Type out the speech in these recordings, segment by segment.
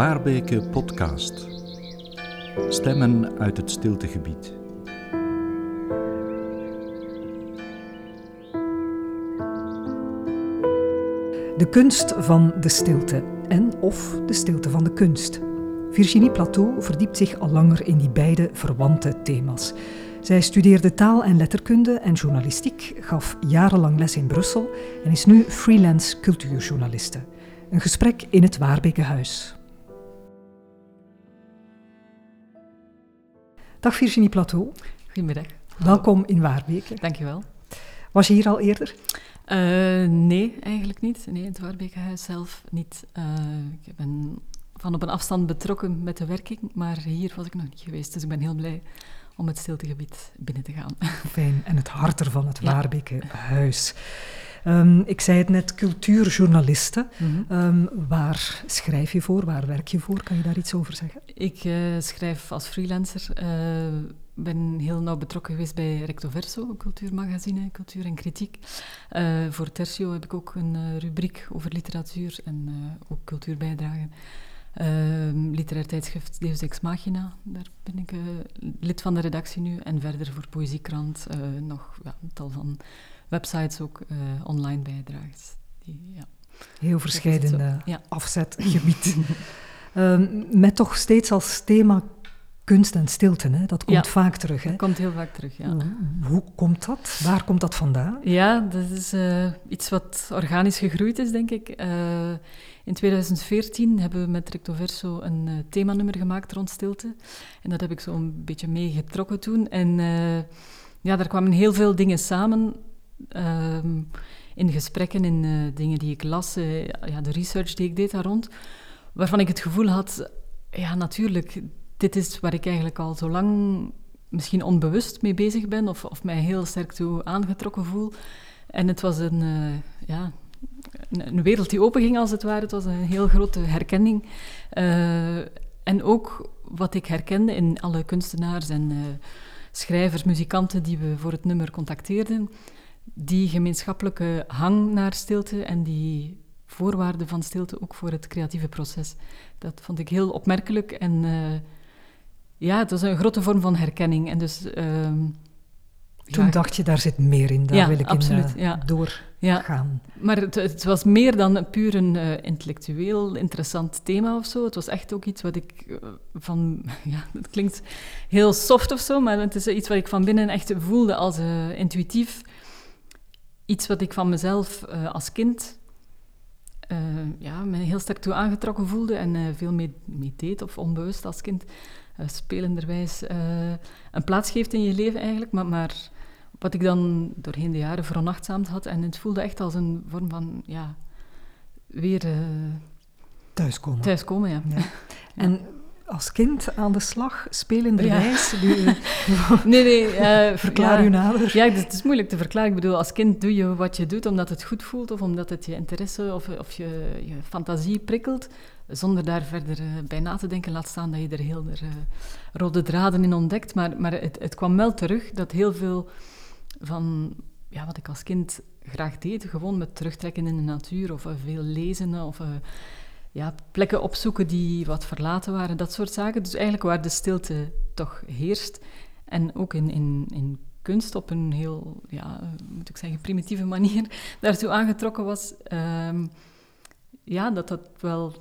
Waarbeke Podcast. Stemmen uit het stiltegebied. De kunst van de stilte en of de stilte van de kunst. Virginie Plateau verdiept zich al langer in die beide verwante thema's. Zij studeerde taal en letterkunde en journalistiek, gaf jarenlang les in Brussel en is nu freelance cultuurjournaliste. Een gesprek in het Waarbekenhuis. Dag Virginie Plateau. Goedemiddag. Welkom in Waarbeke. Dankjewel. Was je hier al eerder? Uh, nee, eigenlijk niet. Nee, het Waarbekenhuis zelf niet. Uh, ik ben van op een afstand betrokken met de werking, maar hier was ik nog niet geweest. Dus ik ben heel blij om het stiltegebied binnen te gaan. Fijn, en het hart ervan, het ja. Waarbekenhuis. Um, ik zei het net, cultuurjournalisten. Mm -hmm. um, waar schrijf je voor? Waar werk je voor? Kan je daar iets over zeggen? Ik uh, schrijf als freelancer. Uh, ben heel nauw betrokken geweest bij Recto Verso, een cultuurmagazine, cultuur en kritiek. Uh, voor Tertio heb ik ook een rubriek over literatuur en ook cultuurbijdragen. Uh, literair tijdschrift Deus Ex Machina, daar ben ik uh, lid van de redactie nu. En verder voor Poëziekrant uh, nog ja, een tal van websites ook online bijdraagt. Die, ja. Heel verscheiden ja. afzetgebied. met toch steeds als thema kunst en stilte, hè? dat komt ja, vaak terug. Hè? Dat komt heel vaak terug, ja. Hoe komt dat? Waar komt dat vandaan? Ja, dat is uh, iets wat organisch gegroeid is, denk ik. Uh, in 2014 hebben we met Recto Verso een uh, themanummer gemaakt rond stilte. En dat heb ik zo een beetje meegetrokken toen. En ja, daar kwamen heel veel dingen samen. Ehm, in gesprekken, in dingen die ik las, ja, de research die ik deed daar rond. Waarvan ik het gevoel had, ja, natuurlijk dit is waar ik eigenlijk al zo lang misschien onbewust mee bezig ben of, of mij heel sterk toe aangetrokken voel. En het was een, uh, ja, een, wereld die openging als het ware. Het was een heel grote herkenning. En ook wat ik herkende in alle kunstenaars en schrijvers, muzikanten die we voor het nummer contacteerden, die gemeenschappelijke hang naar stilte en die voorwaarden van stilte ook voor het creatieve proces. Dat vond ik heel opmerkelijk en ja, het was een grote vorm van herkenning. En dus, uh, Toen ja, dacht je, daar zit meer in, daar ja, wil ik absoluut, in uh, ja. doorgaan. Maar het, het, was meer dan puur een uh, intellectueel interessant thema of zo. Het was echt ook iets wat ik van... Ja, het klinkt heel soft of zo, maar het is iets wat ik van binnen echt voelde als intuïtief. Iets wat ik van mezelf als kind... ja, me heel sterk toe aangetrokken voelde en veel mee, mee deed, of onbewust als kind spelenderwijs een plaats geeft in je leven eigenlijk. Maar, maar wat ik dan doorheen de jaren veronachtzaamd had, en het voelde echt als een vorm van, ja, weer... Thuiskomen. Thuiskomen, ja. ja. En als kind aan de slag, spelenderwijs? Ja. nee, nee. Uh, Verklaar ja, u nader. Ja, het is moeilijk te verklaren. Ik bedoel, als kind doe je wat je doet omdat het goed voelt of omdat het je interesse of, of je, je fantasie prikkelt zonder daar verder uh, bij na te denken, laat staan dat je er heel er, uh, rode draden in ontdekt. Maar, maar het, het, kwam wel terug dat heel veel van ja, wat ik als kind graag deed, gewoon met terugtrekken in de natuur of veel lezen of ja, plekken opzoeken die wat verlaten waren, dat soort zaken. Dus eigenlijk waar de stilte toch heerst. En ook in, in, in kunst op een heel, ja, moet ik zeggen, primitieve manier daartoe aangetrokken was. Ehm, ja, dat dat wel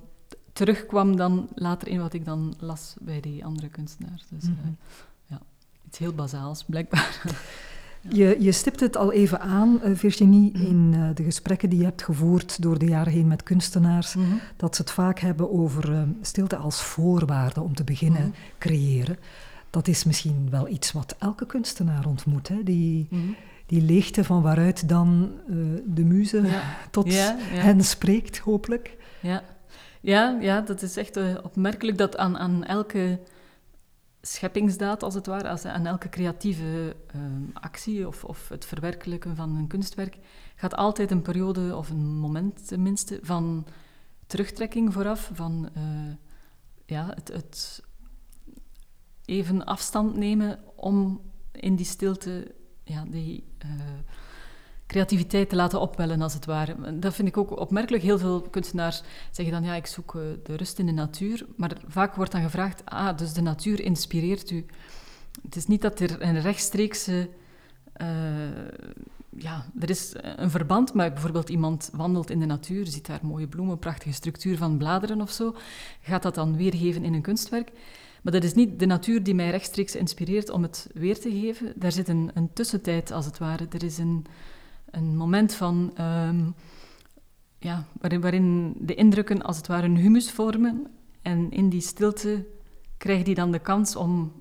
terugkwam dan later in wat ik dan las bij die andere kunstenaars. Dus mm -hmm. uh, ja, iets heel bazaals, blijkbaar. Je, je stipt het al even aan, uh, Virginie, -hmm. in uh, de gesprekken die je hebt gevoerd door de jaren heen met kunstenaars, mm -hmm. dat ze het vaak hebben over uh, stilte als voorwaarde om te beginnen creëren. Dat is misschien wel iets wat elke kunstenaar ontmoet, hè? Die, die leegte van waaruit dan de muze ja. tot ja, ja. hen spreekt, hopelijk. Ja. Ja, ja, dat is echt uh, opmerkelijk dat aan, aan elke scheppingsdaad, als het ware, als, aan elke creatieve uh, actie of, of het verwerkelijken van een kunstwerk, gaat altijd een periode of een moment tenminste van terugtrekking vooraf, van uh, ja, het, het even afstand nemen om in die stilte ja, die creativiteit te laten opwellen, als het ware. Dat vind ik ook opmerkelijk. Heel veel kunstenaars zeggen dan, ja, ik zoek eh, de rust in de natuur. Maar vaak wordt dan gevraagd, ah, dus de natuur inspireert u. Het is niet dat er een rechtstreekse... Uh, ja, er is een verband, maar bijvoorbeeld iemand wandelt in de natuur, ziet daar mooie bloemen, prachtige structuur van bladeren of zo, gaat dat dan weergeven in een kunstwerk. Maar dat is niet de natuur die mij rechtstreeks inspireert om het weer te geven. Daar zit een, een tussentijd, als het ware. Er is een, een moment van, ehm, ja, waarin, waarin de indrukken als het ware een humus vormen. En in die stilte krijgt hij dan de kans om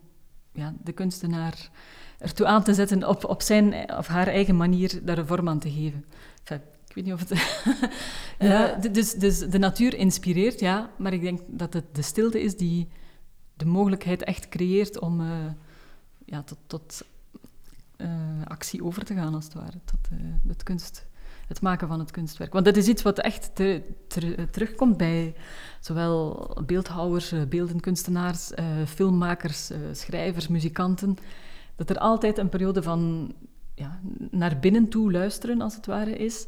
ja, de kunstenaar ertoe aan te zetten op, op zijn of haar eigen manier daar een vorm aan te geven. ik weet niet of het... ja. dus, dus de natuur inspireert, ja, maar ik denk dat het de stilte is die de mogelijkheid echt creëert om uh, ja, tot, tot actie over te gaan, als het ware. Tot uh, het, kunst, het maken van het kunstwerk. Want dat is iets wat echt ter, terugkomt bij zowel beeldhouwers, beeldenkunstenaars, filmmakers, schrijvers, muzikanten. Dat er altijd een periode van ja, naar binnen toe luisteren, als het ware, is.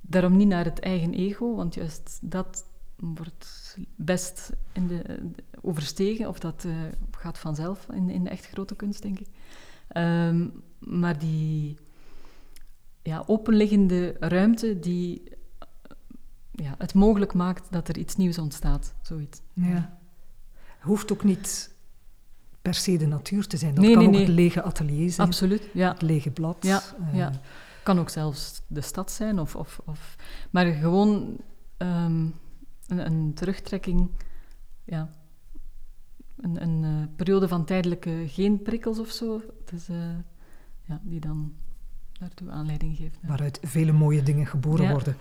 Daarom niet naar het eigen ego, want juist dat wordt best in de, overstegen, of dat uh, gaat vanzelf in, in de echt grote kunst, denk ik. Um, maar die ja, openliggende ruimte die ja, het mogelijk maakt dat er iets nieuws ontstaat, zoiets. Ja. Hoeft ook niet per se de natuur te zijn. Dat nee, kan nee, ook nee. het lege atelier zijn. Absoluut, ja. Het lege blad. Ja, uh, ja. kan ook zelfs de stad zijn. Of, of, of... Maar gewoon um, een, een, terugtrekking, ja, een, een uh, periode van tijdelijke geen prikkels of zo. Dus, uh, ja, die dan daartoe aanleiding geeft. Waaruit vele mooie dingen geboren worden.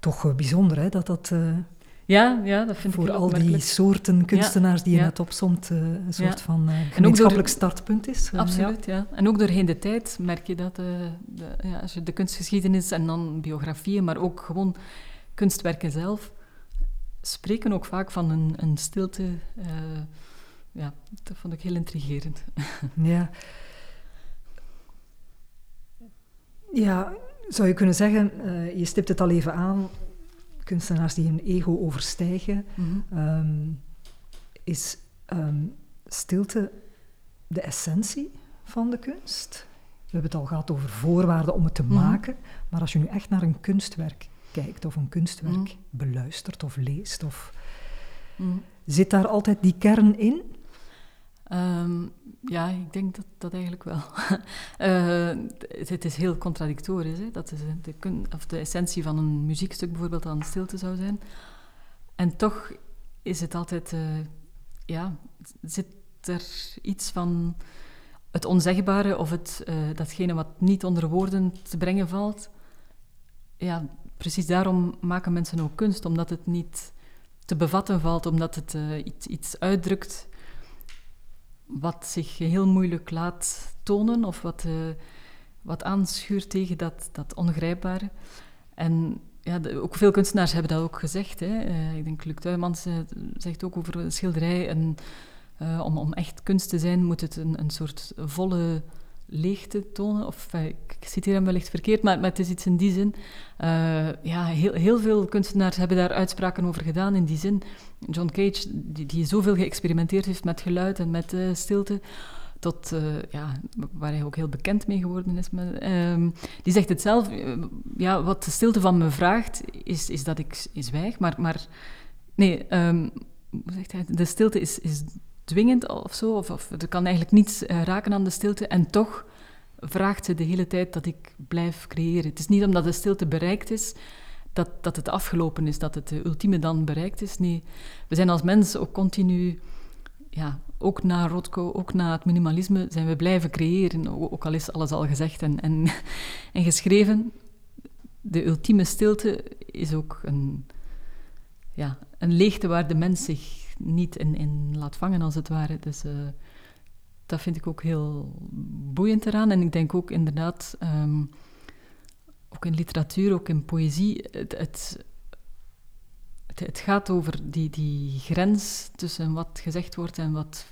Toch uh, bijzonder hè, dat dat... Ja, ja, dat vind voor ik al die soorten kunstenaars die je net opzomt, een soort van gemeenschappelijk startpunt is. Absoluut, ja. En ook doorheen de tijd merk je dat de, ja, als je de kunstgeschiedenis en dan biografieën, maar ook gewoon kunstwerken zelf, spreken ook vaak van een, een stilte. Uh, ja, dat vond ik heel intrigerend. ja. Ja, zou je kunnen zeggen, uh, je stipt het al even aan, kunstenaars die hun ego overstijgen, mm -hmm. um, is um, stilte de essentie van de kunst? We hebben het al gehad over voorwaarden om het te mm -hmm. maken, maar als je nu echt naar een kunstwerk kijkt of een kunstwerk mm. beluistert of leest? Of... Mm. Zit daar altijd die kern in? Um, ja, ik denk dat, dat eigenlijk wel. uh, het, het, is heel contradictorisch. Hè? Dat is de, of de essentie van een muziekstuk bijvoorbeeld aan stilte zou zijn. En toch is het altijd... Uh, ja, zit er iets van het onzegbare of het, uh, datgene wat niet onder woorden te brengen valt. Ja, precies daarom maken mensen ook kunst, omdat het niet te bevatten valt, omdat het uh, iets, iets uitdrukt wat zich heel moeilijk laat tonen of wat, uh, wat aanschuurt tegen dat, dat ongrijpbare. En ja, ook veel kunstenaars hebben dat ook gezegd. Hè. Uh, ik denk Luc Tuymans zegt ook over schilderij, om, om echt kunst te zijn moet het een, een soort volle leegte tonen. Of uh, ik citeer hem wellicht verkeerd, maar, het is iets in die zin. Uh, ja, heel, heel veel kunstenaars hebben daar uitspraken over gedaan in die zin. John Cage, die, die zoveel geëxperimenteerd heeft met geluid en met uh, stilte, tot, ja, waar hij ook heel bekend mee geworden is. Met, ehm, die zegt het zelf, ja, wat de stilte van me vraagt, is, is dat ik zwijg, maar... maar nee, um, hoe zegt hij? De stilte is, is dwingend of zo, of, of er kan eigenlijk niets uh, raken aan de stilte. En toch vraagt ze de hele tijd dat ik blijf creëren. Het is niet omdat de stilte bereikt is, dat, dat het afgelopen is, dat het de ultieme dan bereikt is. Nee, we zijn als mens ook continu, ja, ook na Rothko, ook na het minimalisme, zijn we blijven creëren, ook al is alles al gezegd en, en, en geschreven. De ultieme stilte is ook een, ja, een leegte waar de mens zich niet in, in laat vangen, als het ware. Dus uh, dat vind ik ook heel boeiend eraan. En ik denk ook inderdaad, um, ook in literatuur, ook in poëzie, het, het, het, gaat over die, die grens tussen wat gezegd wordt en wat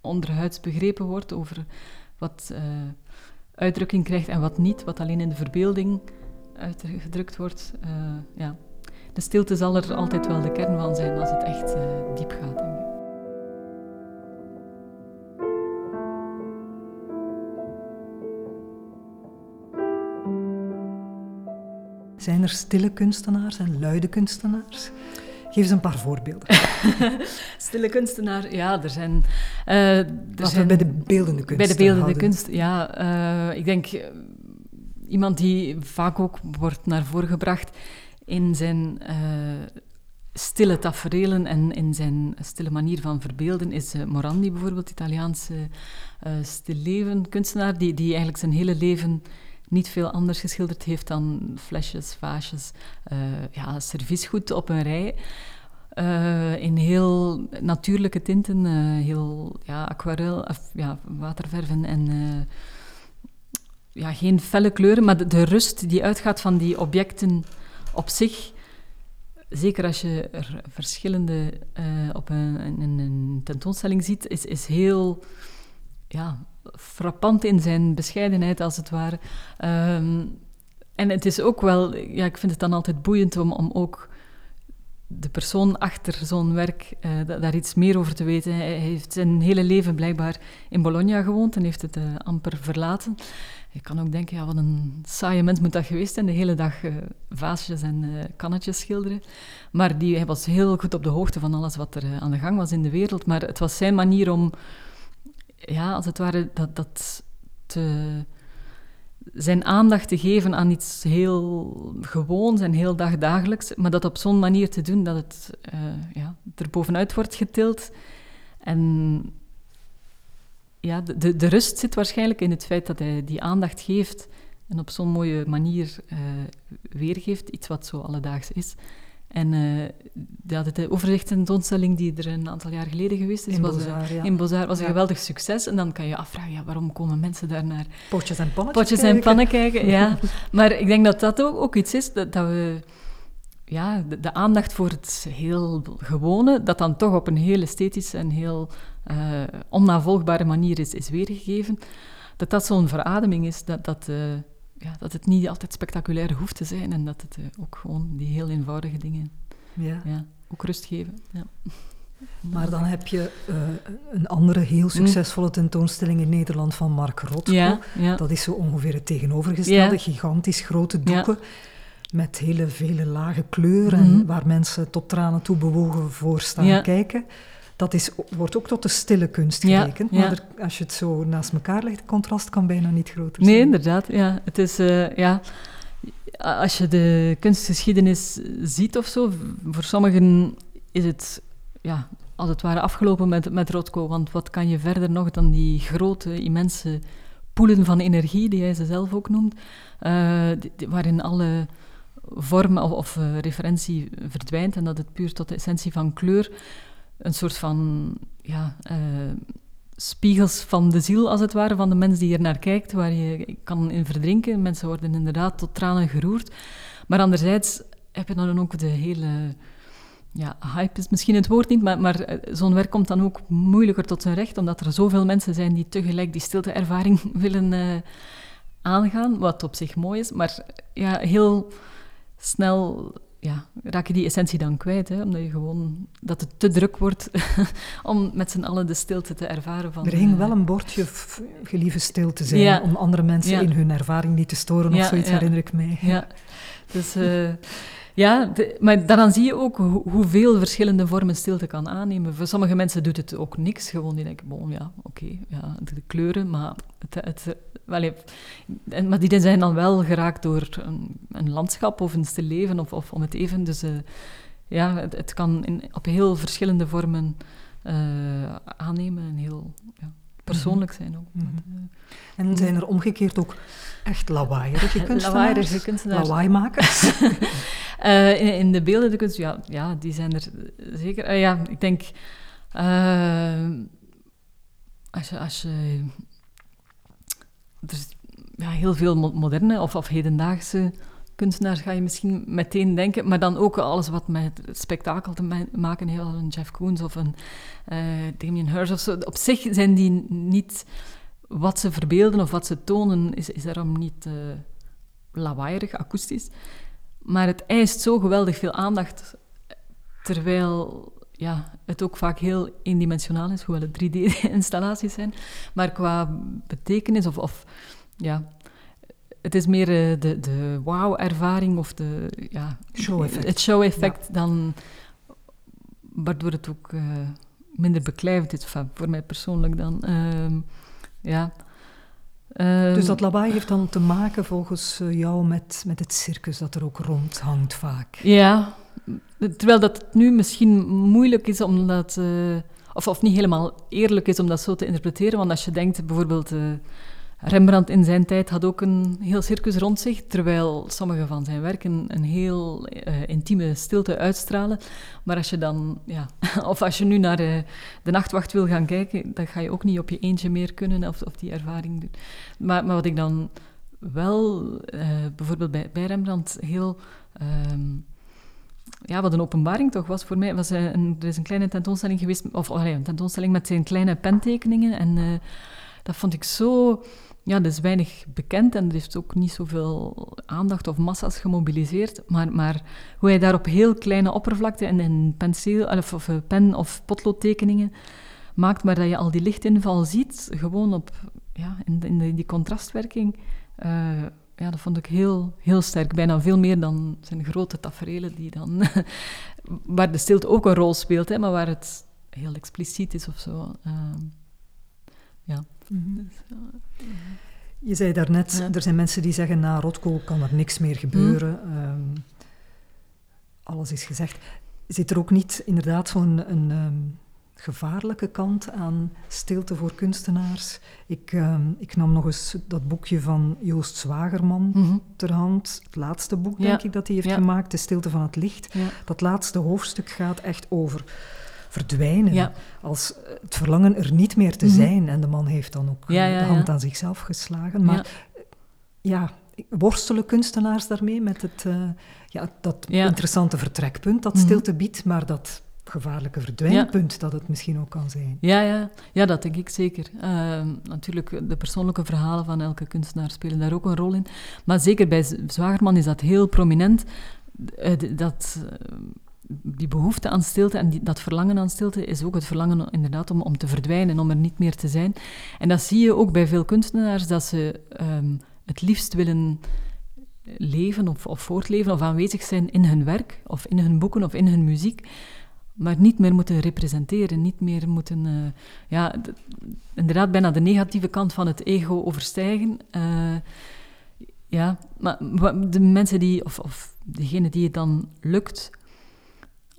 onderhuids begrepen wordt, over wat uh, uitdrukking krijgt en wat niet, wat alleen in de verbeelding uitgedrukt wordt. Uh, ja. De stilte zal er altijd wel de kern van zijn als het echt uh, diep gaat. Zijn er stille kunstenaars en luide kunstenaars? Geef eens een paar voorbeelden. Stille kunstenaar, ja, er zijn... Uh, er zijn bij de beeldende kunst. Bij de beeldende kunst, ja. Uh, ik denk iemand die vaak ook wordt naar voren gebracht in zijn stille taferelen en in zijn stille manier van verbeelden is Morandi bijvoorbeeld, Italiaanse stilleven kunstenaar, die, die eigenlijk zijn hele leven niet veel anders geschilderd heeft dan flesjes, vaasjes, uh, ja, serviesgoed op een rij. Uh, in heel natuurlijke tinten, uh, heel ja, aquarel, of, ja, waterverven en ja, geen felle kleuren, maar de, rust die uitgaat van die objecten op zich, zeker als je er verschillende op een, een, een, tentoonstelling ziet, is, is heel ja, frappant in zijn bescheidenheid, als het ware. Ehm, en het is ook wel, ja, ik vind het dan altijd boeiend om, om ook de persoon achter zo'n werk uh, daar iets meer over te weten. Hij heeft zijn hele leven blijkbaar in Bologna gewoond en heeft het uh, amper verlaten. Je kan ook denken, ja, wat een saaie mens moet dat geweest zijn, de hele dag uh, vaasjes en kannetjes schilderen. Maar die, hij was heel goed op de hoogte van alles wat er aan de gang was in de wereld. Maar het was zijn manier om ja, als het ware, dat, dat te, zijn aandacht te geven aan iets heel gewoons en heel dagdagelijks, maar dat op zo'n manier te doen dat het ja, er bovenuit wordt getild. En ja, de, de rust zit waarschijnlijk in het feit dat hij die aandacht geeft en op zo'n mooie manier uh, weergeeft, iets wat zo alledaags is. En uh, ja, de overzichtstentoonstelling die er een aantal jaar geleden geweest is, in was, Bozar, ja. in Bozar, was een geweldig succes. En dan kan je afvragen, ja, waarom komen mensen daar naar... Potjes en pannen Potjes kijken. en pannen kijken, ja. maar ik denk dat dat ook, ook iets is, dat, dat we... Ja, de, de, aandacht voor het heel gewone, dat dan toch op een heel esthetische en heel uh, onnavolgbare manier is, is weergegeven, dat dat zo'n verademing is, dat... dat uh, ja, dat het niet altijd spectaculair hoeft te zijn en dat het uh, ook gewoon die heel eenvoudige dingen ja. Ja, ook rust geven. Ja. Maar dan heb je uh, een andere heel succesvolle tentoonstelling in Nederland van Mark Rotko. Ja, ja. Dat is zo ongeveer het tegenovergestelde, gigantisch grote doeken. Met hele vele lage kleuren, mm -hmm. waar mensen tot tranen toe bewogen voor staan kijken. Dat is, wordt ook tot de stille kunst gerekend. Ja, maar er, als je het zo naast elkaar legt, het contrast kan bijna niet groter zijn. Nee, inderdaad. Ja. Het is, uh, ja, als je de kunstgeschiedenis ziet of zo, voor sommigen is het ja, als het ware afgelopen met, met Rothko. Want wat kan je verder nog dan die grote, immense poelen van energie, die hij ze zelf ook noemt, uh, die, waarin alle vorm of, uh, referentie verdwijnt en dat het puur tot de essentie van kleur een soort van ja, uh, spiegels van de ziel, als het ware, van de mens die er naar kijkt, waar je kan in verdrinken. Mensen worden inderdaad tot tranen geroerd. Maar anderzijds heb je dan ook de hele... Ja, hype is misschien het woord niet, maar, maar zo'n werk komt dan ook moeilijker tot zijn recht, omdat er zoveel mensen zijn die tegelijk die stilte-ervaring willen aangaan, wat op zich mooi is, maar ja, heel snel ja, raak je die essentie dan kwijt. Hè? Omdat je gewoon, dat het te druk wordt om met z'n allen de stilte te ervaren. Van, er hing wel een bordje, gelieve stil te zijn, ja. om andere mensen ja. in hun ervaring niet te storen of ja, zoiets, herinner ik mij. Ja, dus... Uh, ja, de, maar daaraan zie je ook ho hoeveel verschillende vormen stilte kan aannemen. Voor sommige mensen doet het ook niks. Gewoon die denken, bon, ja, oké, okay, ja, de kleuren, maar het, het, en, maar die zijn dan wel geraakt door een, een landschap of een stil leven of, of, om het even. Dus uh, ja, het, het, kan in, op heel verschillende vormen uh, aannemen en heel ja, persoonlijk zijn ook. Mm -hmm. En zijn er omgekeerd ook echt lawaaierige kunstenaars? lawaaierige kunstenaars. Lawaaimakers? uh, in, in, de beelden de kunst, ja, ja, die zijn er zeker. Uh, ja, ik denk... als je... Als je er is ja, heel veel moderne of, of hedendaagse kunstenaars ga je misschien meteen denken, maar dan ook alles wat met spektakel te maken heeft, als een Jeff Koons of een uh, Damien Hirst of zo. Op zich zijn die niet wat ze verbeelden of wat ze tonen, is, is daarom niet uh, lawaaierig, akoestisch. Maar het eist zo geweldig veel aandacht, terwijl ja, het ook vaak heel eendimensionaal is, hoewel het 3D-installaties zijn. Maar qua betekenis of, of ja, het is meer uh, de, de wow-ervaring of de, ja, show-effect. het show-effect dan, waardoor het ook uh, minder beklijvend is, voor mij persoonlijk dan. Uh, ja. dus dat lawaai heeft dan te maken volgens eh, jou met, met het circus dat er ook rond hangt vaak. Ja, terwijl dat nu misschien moeilijk is omdat... Uh, of, of niet helemaal eerlijk is om dat zo te interpreteren. Want als je denkt bijvoorbeeld... Uh, Rembrandt in zijn tijd had ook een heel circus rond zich, terwijl sommige van zijn werken een heel uh, intieme stilte uitstralen. Maar als je dan, ja, of als je nu naar de, de nachtwacht wil gaan kijken, dan ga je ook niet op je eentje meer kunnen of, of die ervaring doen. Maar, maar wat ik dan wel, uh, bijvoorbeeld bij, bij Rembrandt, heel. Um, ja, wat een openbaring toch was voor mij. Was een, er is een kleine tentoonstelling geweest, of oh, een tentoonstelling met zijn kleine pentekeningen. En dat vond ik zo ja, dat is weinig bekend en er heeft ook niet zoveel aandacht of massa's gemobiliseerd. Maar, maar hoe hij daar op heel kleine oppervlakte en in penseel, of, of pen- of potloodtekeningen maakt, maar dat je al die lichtinval ziet, gewoon op, ja, in, in die contrastwerking. Uh, ja, dat vond ik heel, heel sterk. Bijna veel meer dan zijn grote tafereelen, die dan, waar de stilte ook een rol speelt, hè, maar waar het heel expliciet is of zo. Uh, ja. Mhm. Dus, Je zei daarnet, ja. er zijn mensen die zeggen na Rotko kan er niks meer gebeuren. Mm. Um, alles is gezegd. Zit er ook niet inderdaad zo'n een, um, gevaarlijke kant aan stilte voor kunstenaars? Ik, um, ik nam nog eens dat boekje van Joost Zwagerman mm -hmm. ter hand. Het laatste boek, denk ik, dat hij heeft ja. gemaakt, De Stilte van het Licht. Dat laatste hoofdstuk gaat echt over verdwijnen. Ja. Als het verlangen er niet meer te zijn. Mm -hmm. En de man heeft dan ook ja, ja, de hand aan zichzelf geslagen. Maar ja, worstelen kunstenaars daarmee met het, uh, ja, dat interessante vertrekpunt dat stilte biedt, maar dat gevaarlijke verdwijnpunt dat het misschien ook kan zijn. Ja, ja. ja dat denk ik zeker. Uh, natuurlijk, de persoonlijke verhalen van elke kunstenaar spelen daar ook een rol in. Maar zeker bij Zwagerman is dat heel prominent. Uh, dat die behoefte aan stilte en dat verlangen aan stilte is ook het verlangen inderdaad om, om te verdwijnen, om er niet meer te zijn. En dat zie je ook bij veel kunstenaars, dat ze um, het liefst willen leven of, voortleven of aanwezig zijn in hun werk, of in hun boeken of in hun muziek, maar niet meer moeten representeren, niet meer moeten, uh, ja, de, inderdaad bijna de negatieve kant van het ego overstijgen. Uh, ja, maar de mensen die, of, of degene die het dan lukt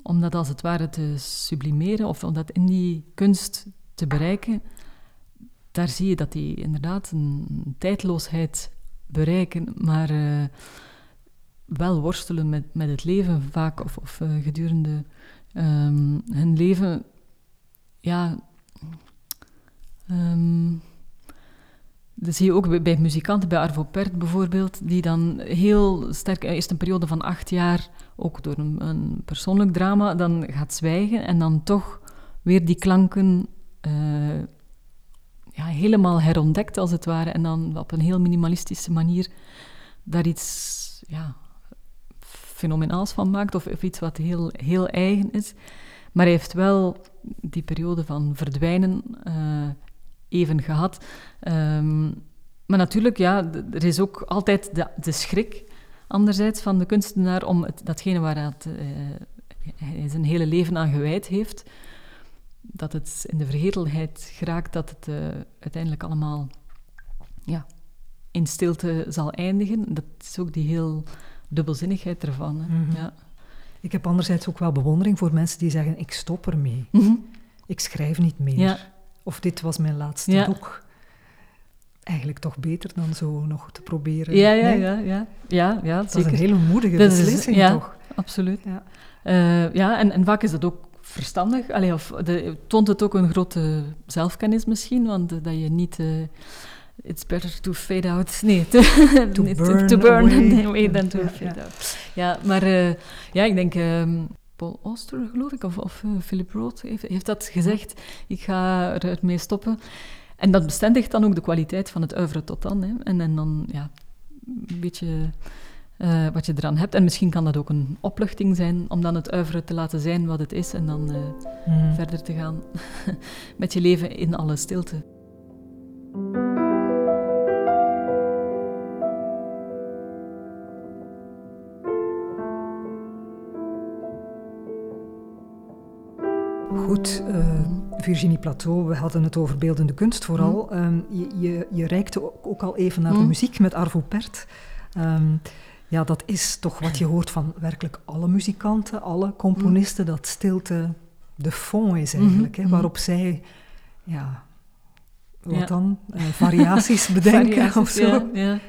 om dat als het ware te sublimeren of om dat in die kunst te bereiken, daar zie je dat die inderdaad een tijdloosheid bereiken, maar uh, wel worstelen met, met het leven vaak of, of uh, gedurende um, hun leven. Ja. Dat zie je ook bij, muzikanten, bij Arvo Pärt bijvoorbeeld, die dan heel sterk, eerst een periode van acht jaar, ook door een, een persoonlijk drama, dan gaat zwijgen en dan toch weer die klanken uh, ja, helemaal herontdekt, als het ware, en dan op een heel minimalistische manier daar iets ja, fenomenaals van maakt, of, iets wat heel, heel eigen is. Maar hij heeft wel die periode van verdwijnen uh, even gehad. Um, maar natuurlijk, ja, er is ook altijd de, de, schrik, anderzijds, van de kunstenaar om het, datgene waar het, uh, hij zijn hele leven aan gewijd heeft, dat het in de vergetelheid geraakt, dat het uh, uiteindelijk allemaal ja, in stilte zal eindigen. Dat is ook die heel dubbelzinnigheid ervan. Hè. Mm -hmm. ja. Ik heb anderzijds ook wel bewondering voor mensen die zeggen, ik stop ermee. Mm -hmm. Ik schrijf niet meer. Ja. Of dit was mijn laatste ja. boek. Eigenlijk toch beter dan zo nog te proberen. Ja, ja, nee? ja, ja. ja, ja dat zeker. is een hele moedige dat beslissing, is, ja, toch? Absoluut. Ja, uh, ja en, en vaak is dat ook verstandig. Allee, of de, toont het ook een grote zelfkennis misschien, want uh, dat je niet... Uh, it's better to fade out. Nee, to, to burn, to burn away, than to fade out. Ja, maar ja, ik denk... Um, Paul Auster, geloof ik, of, of uh, Philip Roth heeft, heeft, dat gezegd. Ik ga er mee stoppen. en dat bestendigt dan ook de kwaliteit van het oeuvre tot dan. Hè. En, en dan, ja, een beetje uh, wat je eraan hebt. En misschien kan dat ook een opluchting zijn om dan het uiveren te laten zijn wat het is en dan uh, verder te gaan met je leven in alle stilte. Goed, uh, Virginie Plateau, we hadden het over beeldende kunst vooral. Mm. Um, je, je, je, reikte ook, al even naar mm. de muziek met Arvo Pert. Um, ja, dat is toch wat je hoort van werkelijk alle muzikanten, alle componisten, dat stilte de fond is eigenlijk, hè, mhm. waarop zij ja, wat dan? Uh, variaties bedenken variaties, of zo? Ja, ja.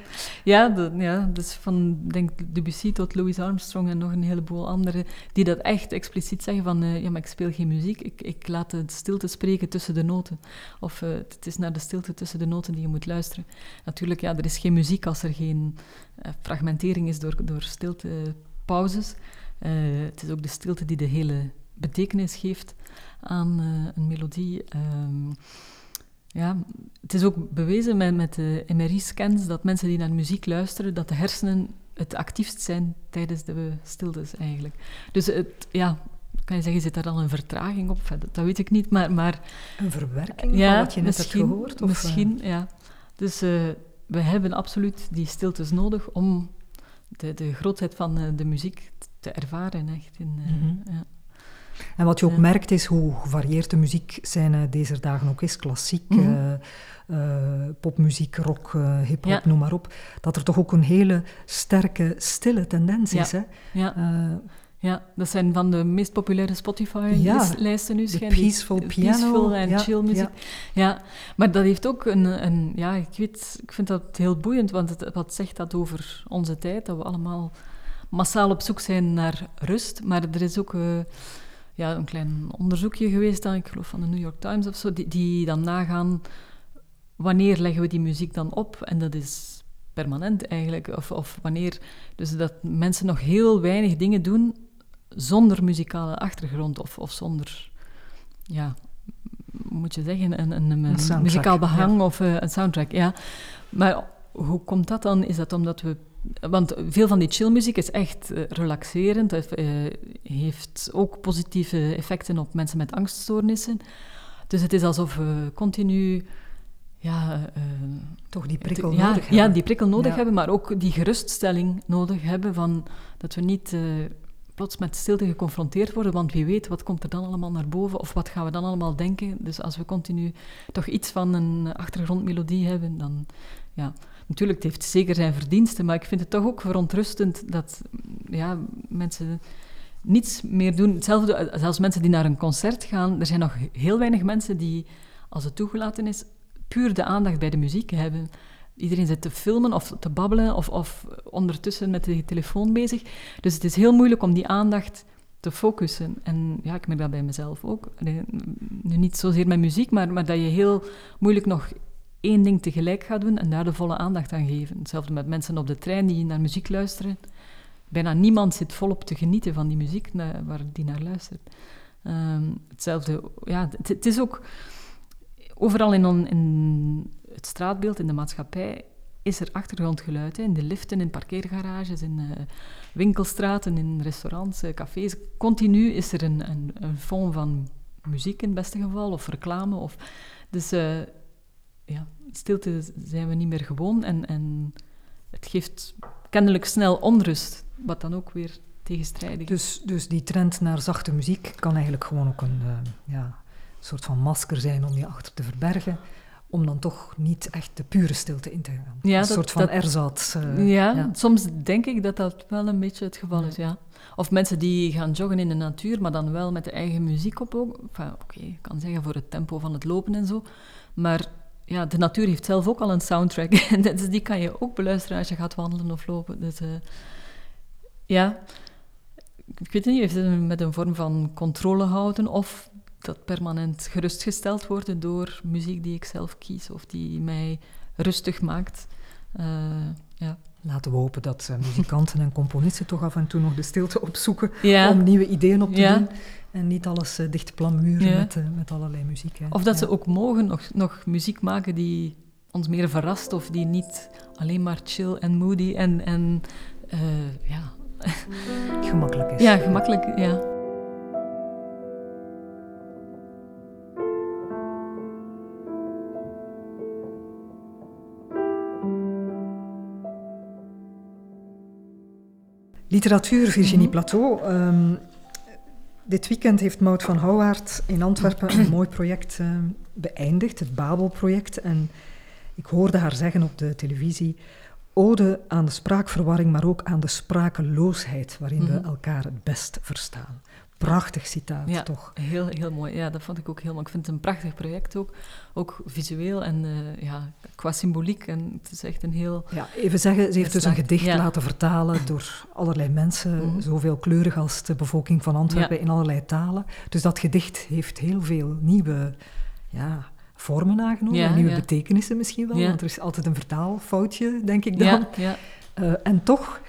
ja, de, ja dus van denk Debussy tot Louis Armstrong en nog een heleboel anderen die dat echt expliciet zeggen van uh, ja, maar ik speel geen muziek, ik, ik laat de stilte spreken tussen de noten. Of uh, het is naar de stilte tussen de noten die je moet luisteren. Natuurlijk, ja, er is geen muziek als er geen fragmentering is door, door stilte pauzes. het is ook de stilte die de hele betekenis geeft aan een melodie. Ehm, ja, het is ook bewezen met, met de MRI-scans dat mensen die naar muziek luisteren, dat de hersenen het actiefst zijn tijdens de stiltes eigenlijk. Dus het, ja, kan je zeggen, zit daar al een vertraging op? Dat, weet ik niet, maar... maar een verwerking ja, van wat je net hebt gehoord? Of, misschien, eh? ja. Dus uh, we hebben absoluut die stiltes nodig om de, de grootheid van uh, de muziek te ervaren, echt. In, mm -hmm. ja. En wat je ook merkt is hoe gevarieerd de muziekscène deze dagen ook is. Klassiek, mm popmuziek, rock, uh, hip-hop, noem maar op. Dat er toch ook een hele sterke, stille tendens is. Hè? Ja. Ja, dat zijn van de meest populaire Spotify-lijsten nu. De peaceful piano. Peaceful en chill muziek. Ja. maar dat heeft ook een... een ja, ik, weet, ik vind dat heel boeiend, want het, wat zegt dat over onze tijd? Dat we allemaal massaal op zoek zijn naar rust. Maar er is ook ja, een klein onderzoekje geweest, dan, ik geloof van de New York Times of zo, die, die dan nagaan wanneer leggen we die muziek dan op. En dat is permanent eigenlijk. Of, of wanneer, dus dat mensen nog heel weinig dingen doen zonder muzikale achtergrond of, of zonder, ja, moet je zeggen, een, een, een, muzikaal behang of uh, een soundtrack. Ja. Maar hoe komt dat dan? Is dat omdat we want veel van die chillmuziek is echt uh, relaxerend. Het uh, heeft ook positieve effecten op mensen met angststoornissen. Dus het is alsof we continu ja, uh, toch die prikkel nodig hebben. Ja, die prikkel nodig hebben, maar ook die geruststelling nodig hebben van dat we niet plots met stilte geconfronteerd worden, want wie weet wat komt er dan allemaal naar boven of wat gaan we dan allemaal denken. Dus als we continu toch iets van een achtergrondmelodie hebben, dan ja, Natuurlijk, het heeft zeker zijn verdiensten, maar ik vind het toch ook verontrustend dat ja, mensen niets meer doen. Hetzelfde, zelfs mensen die naar een concert gaan, er zijn nog heel weinig mensen die, als het toegelaten is, puur de aandacht bij de muziek hebben. Iedereen zit te filmen of te babbelen of, of ondertussen met de telefoon bezig. Dus het is heel moeilijk om die aandacht te focussen. En ja, ik merk dat bij mezelf ook. Nu niet zozeer met muziek, maar, maar dat je heel moeilijk nog één ding tegelijk gaat doen en daar de volle aandacht aan geven. Hetzelfde met mensen op de trein die naar muziek luisteren. Bijna niemand zit volop te genieten van die muziek waar die naar luistert. Ehm, hetzelfde, ja, het, is ook overal in, in, het straatbeeld, in de maatschappij, is er achtergrondgeluid. In de liften, in parkeergarages, in uh, winkelstraten, in restaurants, uh, cafés. Continu is er een, een, een fond van muziek in het beste geval, of reclame. Of, dus uh, ja, stilte zijn we niet meer gewoon en, en het geeft kennelijk snel onrust, wat dan ook weer tegenstrijdig is. Dus, dus die trend naar zachte muziek kan eigenlijk gewoon ook een uh, ja, soort van masker zijn om je achter te verbergen, om dan toch niet echt de pure stilte in te gaan. Ja, een soort van erzat. Uh, ja, soms denk ik dat dat wel een beetje het geval is, ja. Of mensen die gaan joggen in de natuur, maar dan wel met de eigen muziek op ook. Enfin, Oké, ik kan zeggen voor het tempo van het lopen en zo. Maar ja, de natuur heeft zelf ook al een soundtrack. dus die kan je ook beluisteren als je gaat wandelen of lopen. Dus uh, ja, ik weet niet, heeft het met een vorm van controle houden of dat permanent gerustgesteld worden door muziek die ik zelf kies of die mij rustig maakt. Uh, ja. laten we hopen dat uh, muzikanten en componisten toch af en toe nog de stilte opzoeken om nieuwe ideeën op te doen. En niet alles uh, dicht plamuren met, uh, met allerlei muziek. Hè. Of dat ze ook mogen nog, nog muziek maken die ons meer verrast of die niet alleen maar chill en moody en, en ja... gemakkelijk is. Ja, gemakkelijk, ja. Literatuur, Virginie mm Plateau. Um, dit weekend heeft Maud van Houwaard in Antwerpen een mooi project uh, beëindigd, het Babel-project. En ik hoorde haar zeggen op de televisie: Ode aan de spraakverwarring, maar ook aan de sprakeloosheid waarin mm -hmm. we mhm. elkaar het best verstaan. Prachtig citaat, ja, toch? Heel, heel mooi. Ja, dat vond ik ook heel mooi. Ik vind het een prachtig project ook. Ook visueel en uh, ja, qua symboliek. En het is echt een heel... Ja, even zeggen, ze heeft dus een gedicht ja. laten vertalen door allerlei mensen, mm -hmm. zoveel kleurig als de bevolking van Antwerpen, ja. in allerlei talen. Dus dat gedicht heeft heel veel nieuwe ja, vormen aangenomen, en nieuwe betekenissen misschien wel, want er is altijd een vertaalfoutje, denk ik dan. Uh, en toch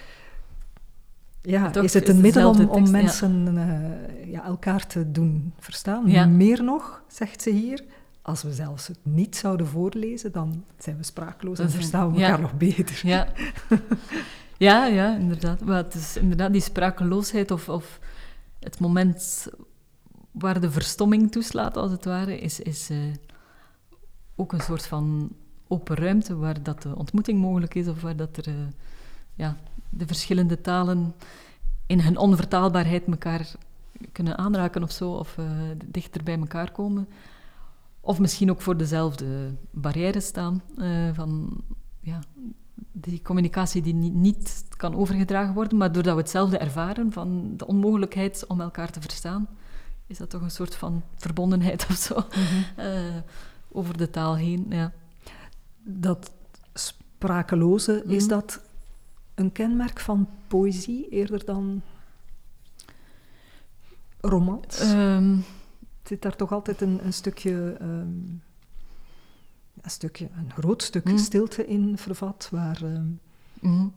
ja, is het een middel om, om mensen uh, ja, elkaar te doen verstaan? Meer nog, zegt ze hier, als we zelfs het niet zouden voorlezen, dan zijn we sprakeloos en verstaan we elkaar nog beter. Ja, ja, ja inderdaad. Maar het is inderdaad die sprakeloosheid of, of het moment waar de verstomming toeslaat, als het ware, is, is uh, ook een soort van open ruimte waar dat de ontmoeting mogelijk is of waar dat er... Uh, ja, de verschillende talen in hun onvertaalbaarheid elkaar kunnen aanraken of zo, of uh, dichter bij elkaar komen. Of misschien ook voor dezelfde barrières staan, uh, van ja, die communicatie die niet, niet, kan overgedragen worden, maar doordat we hetzelfde ervaren van de onmogelijkheid om elkaar te verstaan, is dat toch een soort van verbondenheid of zo mm -hmm. uh, over de taal heen. Ja. Dat sprakeloze, mm -hmm. is dat een kenmerk van poëzie eerder dan romans? Um, Zit daar toch altijd een, een stukje, um, een stukje, een groot stuk mm. stilte in vervat, waar, um, mm.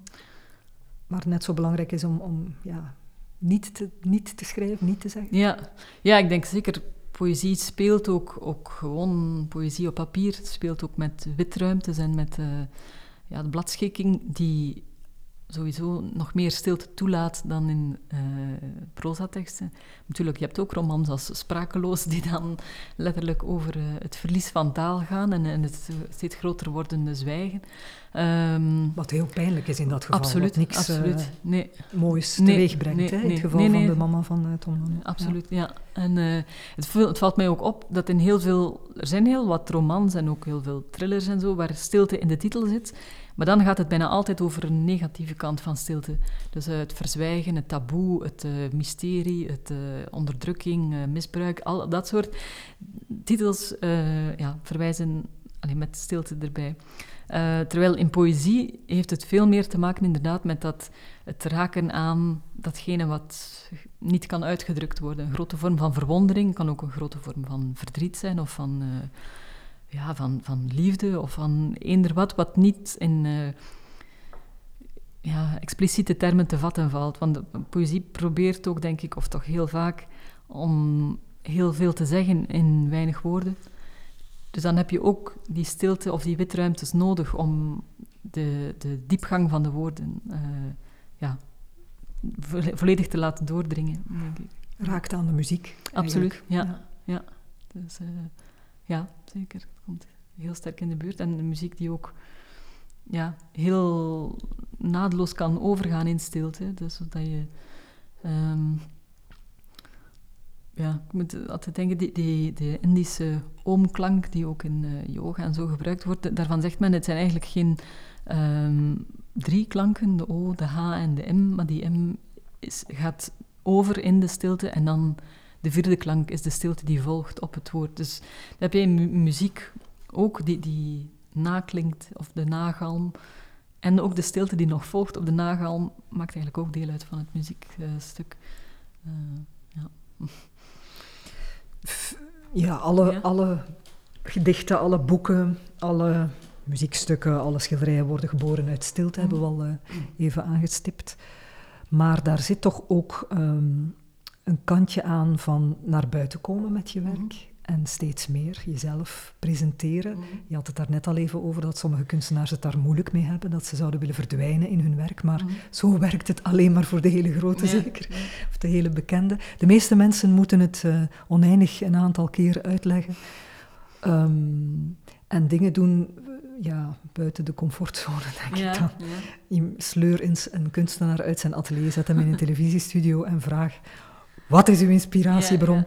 waar net zo belangrijk is om, om ja, niet, te, niet te schrijven, niet te zeggen? Ja, ja ik denk zeker. Poëzie speelt ook, ook gewoon, poëzie op papier speelt ook met witruimtes en met uh, ja, de bladschikking die sowieso nog meer stilte toelaat dan in uh, prozateksten. Natuurlijk, je hebt ook romans als Sprakeloos, die dan letterlijk over uh, het verlies van taal gaan en, en het steeds groter wordende zwijgen. Um, wat heel pijnlijk is in dat geval. Absoluut, niks absoluut. Uh, nee. moois nee, teweeg brengt, nee, hè, in het geval van de mama van Tom. Absoluut, ja. ja. En het, het, valt mij ook op dat in heel veel... Er zijn heel wat romans en ook heel veel thrillers en zo, waar stilte in de titel zit... Maar dan gaat het bijna altijd over een negatieve kant van stilte. Dus uh, het verzwijgen, het taboe, het uh, mysterie, het uh, onderdrukking, misbruik, al dat soort titels ja, verwijzen alleen met stilte erbij. terwijl in poëzie heeft het veel meer te maken inderdaad met dat, het raken aan datgene wat niet kan uitgedrukt worden. Een grote vorm van verwondering kan ook een grote vorm van verdriet zijn of van ja, van, van liefde of van eender wat, wat niet in uh, ja, expliciete termen te vatten valt. Want de poëzie probeert ook, denk ik, of toch heel vaak, om heel veel te zeggen in weinig woorden. Dus dan heb je ook die stilte of die witruimtes nodig om de, de diepgang van de woorden uh, ja, volledig te laten doordringen, denk ik. Raakt aan de muziek. Absoluut, ja. ja. ja. Dus, uh, ja, zeker. Heel sterk in de buurt. En de muziek die ook ja, heel naadloos kan overgaan in stilte. Dus zodat je... Um, ja, ik moet altijd denken, die, die, de Indische oomklank die ook in uh, yoga en zo gebruikt wordt, daarvan zegt men, het zijn eigenlijk geen um, drie klanken, de O, de H en de M, maar die M is, gaat over in de stilte en dan de vierde klank is de stilte die volgt op het woord. Dus dan heb je muziek ook die, die naklinkt, of de nagalm. En ook de stilte die nog volgt op de nagalm maakt eigenlijk ook deel uit van het muziekstuk. Uh, ja. ja, alle, alle gedichten, alle boeken, alle muziekstukken, alle schilderijen worden geboren uit stilte, hebben we al even aangestipt. Maar daar zit toch ook ehm, een kantje aan van naar buiten komen met je werk. En steeds meer jezelf presenteren. Mhm. Je had het daar net al even over dat sommige kunstenaars het daar moeilijk mee hebben. Dat ze zouden willen verdwijnen in hun werk. Maar mhm. zo werkt het alleen maar voor de hele grote zeker. Of de hele bekende. De meeste mensen moeten het uh, oneindig een aantal keer uitleggen. Ehm, en dingen doen ja, buiten de comfortzone, denk ik dan. Sleur eens een kunstenaar uit zijn atelier, zet hem in een televisiestudio en vraag... Wat is uw inspiratiebron?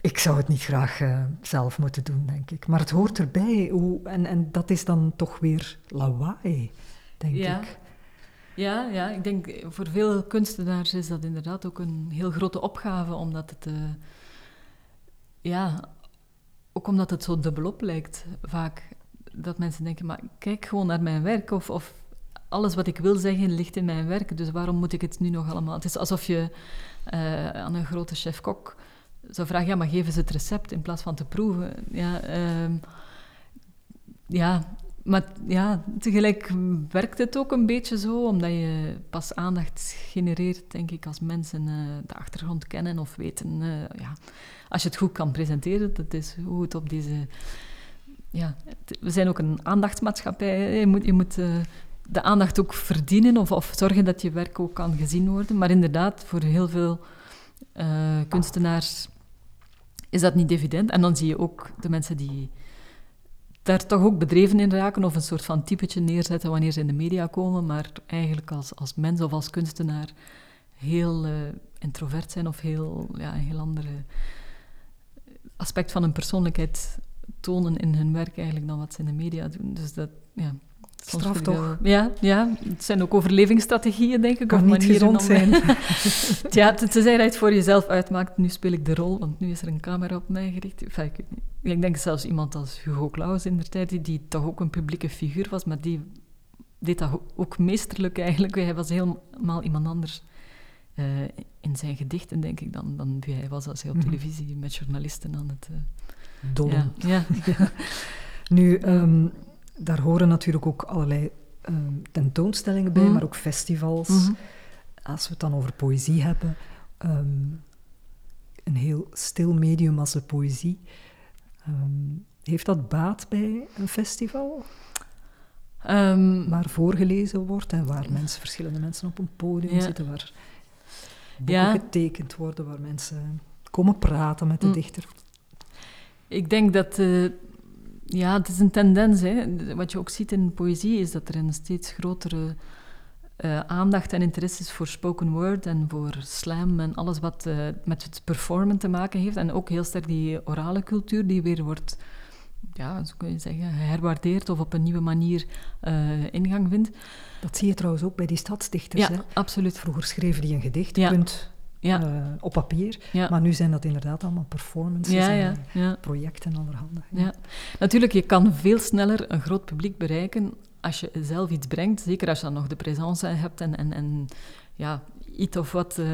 Ik zou het niet graag uh, zelf moeten doen, denk ik. Maar het hoort erbij. Hoe, en, en dat is dan toch weer lawaai, denk ik. Ja, ja, ik denk voor veel kunstenaars is dat inderdaad ook een heel grote opgave, omdat het... Uh, ja, ook omdat het zo dubbelop lijkt, vaak. Dat mensen denken, maar kijk gewoon naar mijn werk. Of, of alles wat ik wil zeggen ligt in mijn werk, dus waarom moet ik het nu nog allemaal... Het is alsof je uh, aan een grote chef-kok zou vragen, ja, maar geef eens het recept in plaats van te proeven. Ja, uh, ja, maar ja, tegelijk werkt het ook een beetje zo, omdat je pas aandacht genereert, denk ik, als mensen uh, de achtergrond kennen of weten. Uh, ja, als je het goed kan presenteren, dat is hoe het op deze... Ja, we zijn ook een aandachtsmaatschappij. Je moet, je moet uh, de aandacht ook verdienen of, of zorgen dat je werk ook kan gezien worden. Maar inderdaad, voor heel veel kunstenaars is dat niet evident. En dan zie je ook de mensen die daar toch ook bedreven in raken of een soort van typetje neerzetten wanneer ze in de media komen, maar eigenlijk als, als mens of als kunstenaar heel uh, introvert zijn of heel, ja, een heel andere aspect van hun persoonlijkheid tonen in hun werk eigenlijk dan wat ze in de media doen. Dus dat, ja, Straf toch? Ja, ja, het zijn ook overlevingsstrategieën, denk ik. Kan of niet gezond zijn. ja, tenzij je het voor jezelf uitmaakt, nu speel ik de rol, want nu is er een camera op mij gericht. Enfin, ik, ik, denk zelfs iemand als Hugo Claus in de tijd, die, die toch ook een publieke figuur was, maar die deed dat ook meesterlijk eigenlijk. Hij was helemaal iemand anders uh, in zijn gedichten, denk ik, dan, dan wie hij was als hij op mhm. televisie met journalisten aan het... Uh. Ja, ja. nu... Um, daar horen natuurlijk ook allerlei ehm, tentoonstellingen bij, mhm. maar ook festivals. Mhm. Als we het dan over poëzie hebben, ehm, een heel stil medium als de poëzie. Ehm, heeft dat baat bij een festival? waar voorgelezen wordt en waar mensen, verschillende mensen op een podium zitten, waar boeken getekend worden, waar mensen komen praten met de mm. dichter. Ik denk dat uh, ja, het is een tendens. Hè. Wat je ook ziet in poëzie is dat er een steeds grotere uh, aandacht en interesse is voor spoken word en voor slam en alles wat uh, met het performen te maken heeft. En ook heel sterk die orale cultuur die weer wordt, ja, zo kun je zeggen, herwaardeerd of op een nieuwe manier uh, ingang vindt. Dat zie je trouwens ook bij die stadsdichters. Ja, absoluut. Vroeger schreven die een gedicht, ja. punt ja. Uh, op papier. Ja. Maar nu zijn dat inderdaad allemaal performances ja, en projecten allerhande. Ja. Natuurlijk, je kan veel sneller een groot publiek bereiken als je zelf iets brengt. Zeker als je dan nog de présence hebt en, en, en ja, iets of wat uh,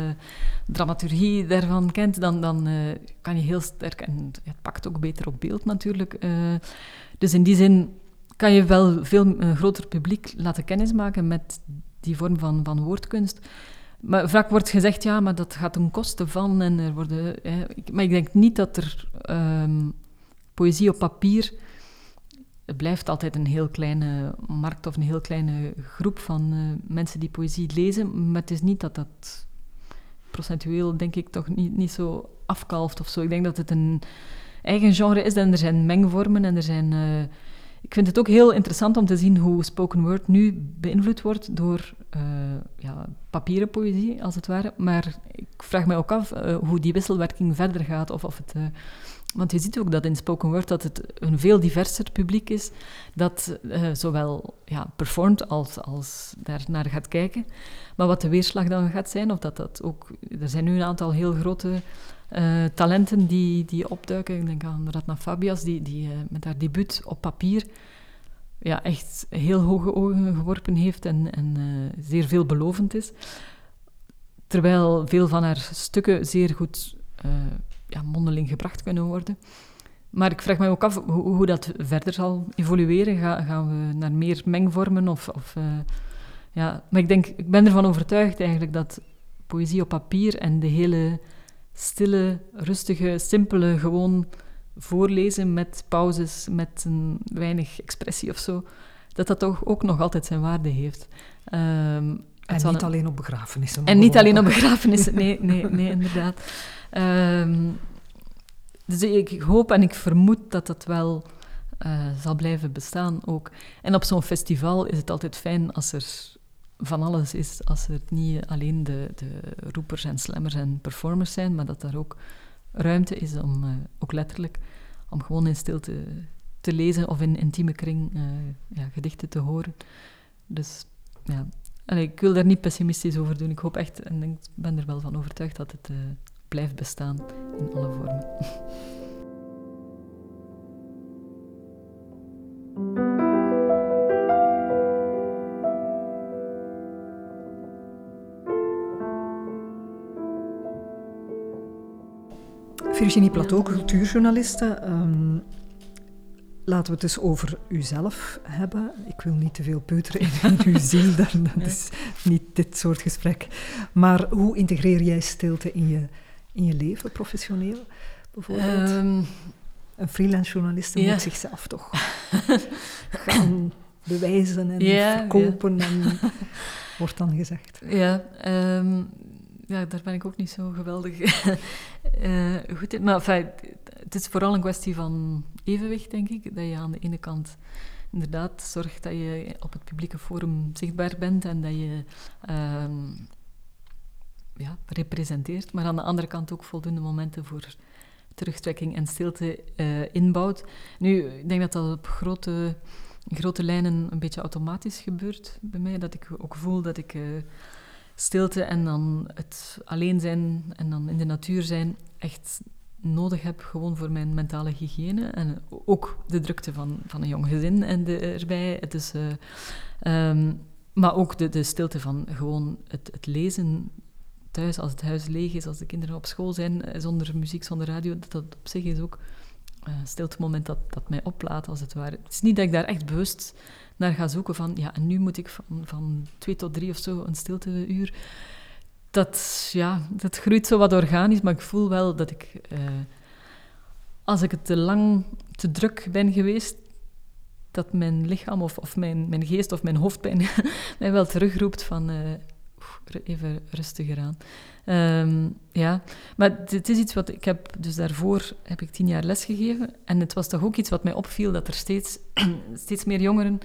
dramaturgie daarvan kent, dan, dan uh, kan je heel sterk... En het pakt ook beter op beeld natuurlijk. dus in die zin kan je wel veel een groter publiek laten kennismaken met die vorm van, van woordkunst. Maar vaak wordt gezegd, ja, maar dat gaat ten koste van. En er worden, maar ik denk niet dat er um, poëzie op papier. Het blijft altijd een heel kleine markt of een heel kleine groep van uh, mensen die poëzie lezen. Maar het is niet dat dat procentueel, denk ik, toch niet, niet zo afkalft of zo. Ik denk dat het een eigen genre is en er zijn mengvormen en er zijn. Uh, ik vind het ook heel interessant om te zien hoe spoken word nu beïnvloed wordt door uh, ja, papieren poëzie, als het ware. Maar ik vraag me ook af uh, hoe die wisselwerking verder gaat. Of, of het, uh, want je ziet ook dat in spoken word dat het een veel diverser publiek is, dat zowel ja, performt als, als daar naar gaat kijken. Maar wat de weerslag dan gaat zijn, of dat dat ook... Er zijn nu een aantal heel grote uh, talenten die, die opduiken. Ik denk aan Ratna Fabias, die, die uh, met haar debuut op papier ja, echt heel hoge ogen geworpen heeft en, en uh, zeer veelbelovend is. Terwijl veel van haar stukken zeer goed ja, mondeling gebracht kunnen worden. maar ik vraag me ook af hoe, dat verder zal evolueren. gaan we naar meer mengvormen? Of, of ja. Maar ik, denk, ik ben ervan overtuigd eigenlijk dat poëzie op papier en de hele stille, rustige, simpele, gewoon voorlezen met pauzes, met een weinig expressie of zo, dat dat toch ook nog altijd zijn waarde heeft. Um, en niet alleen op begrafenissen. En niet alleen op begrafenissen, nee, nee, nee inderdaad. Um, dus ik hoop en ik vermoed dat dat wel uh, zal blijven bestaan ook. En op zo'n festival is het altijd fijn als er van alles is, als er niet alleen de, de roepers en slammers en performers zijn, maar dat er ook ruimte is om, uh, ook letterlijk, om gewoon in stilte te lezen of in intieme kring uh, ja, gedichten te horen. Dus ja, ik wil daar niet pessimistisch over doen. Ik hoop echt, en ik ben er wel van overtuigd dat het uh, blijft bestaan in alle vormen. Virginie Plateau, cultuurjournaliste. Um, Laten we het dus over uzelf hebben. Ik wil niet te veel peuteren in, uw ziel, dat is niet dit soort gesprek. Maar hoe integreer jij stilte in je, in je leven, professioneel bijvoorbeeld? Um, een freelance journalist moet zichzelf toch gaan bewijzen en verkopen, en, wordt dan gezegd. Ja, um, ja, daar ben ik ook niet zo geweldig uh, goed in. Maar het is vooral een kwestie van evenwicht, denk ik. Dat je aan de ene kant inderdaad zorgt dat je op het publieke forum zichtbaar bent en dat je ehm, ja, representeert, maar aan de andere kant ook voldoende momenten voor terugtrekking en stilte uh, inbouwt. Nu, ik denk dat dat op grote, grote lijnen een beetje automatisch gebeurt bij mij. Dat ik ook voel dat ik uh, stilte en dan het alleen zijn en dan in de natuur zijn echt nodig heb, gewoon voor mijn mentale hygiëne. En ook de drukte van, van een jong gezin en erbij. Het is, uh, um, maar ook de, de stilte van gewoon het, het lezen thuis, als het huis leeg is, als de kinderen op school zijn, eh, zonder muziek, zonder radio. Dat, dat op zich is ook uh, stilte moment dat, dat mij oplaat, als het ware. Het is niet dat ik daar echt bewust naar ga zoeken van, ja, en nu moet ik van, van twee tot drie of zo een stilte uur dat, ja, dat groeit zo wat organisch, maar ik voel wel dat ik, uh, als ik het te lang, te druk ben geweest, dat mijn lichaam of, of mijn, mijn geest of mijn hoofdpijn mij wel terugroept van uh, even rustiger aan. Um, ja, maar het is iets wat ik heb, dus daarvoor heb ik tien jaar lesgegeven. En het was toch ook iets wat mij opviel, dat er steeds, steeds meer jongeren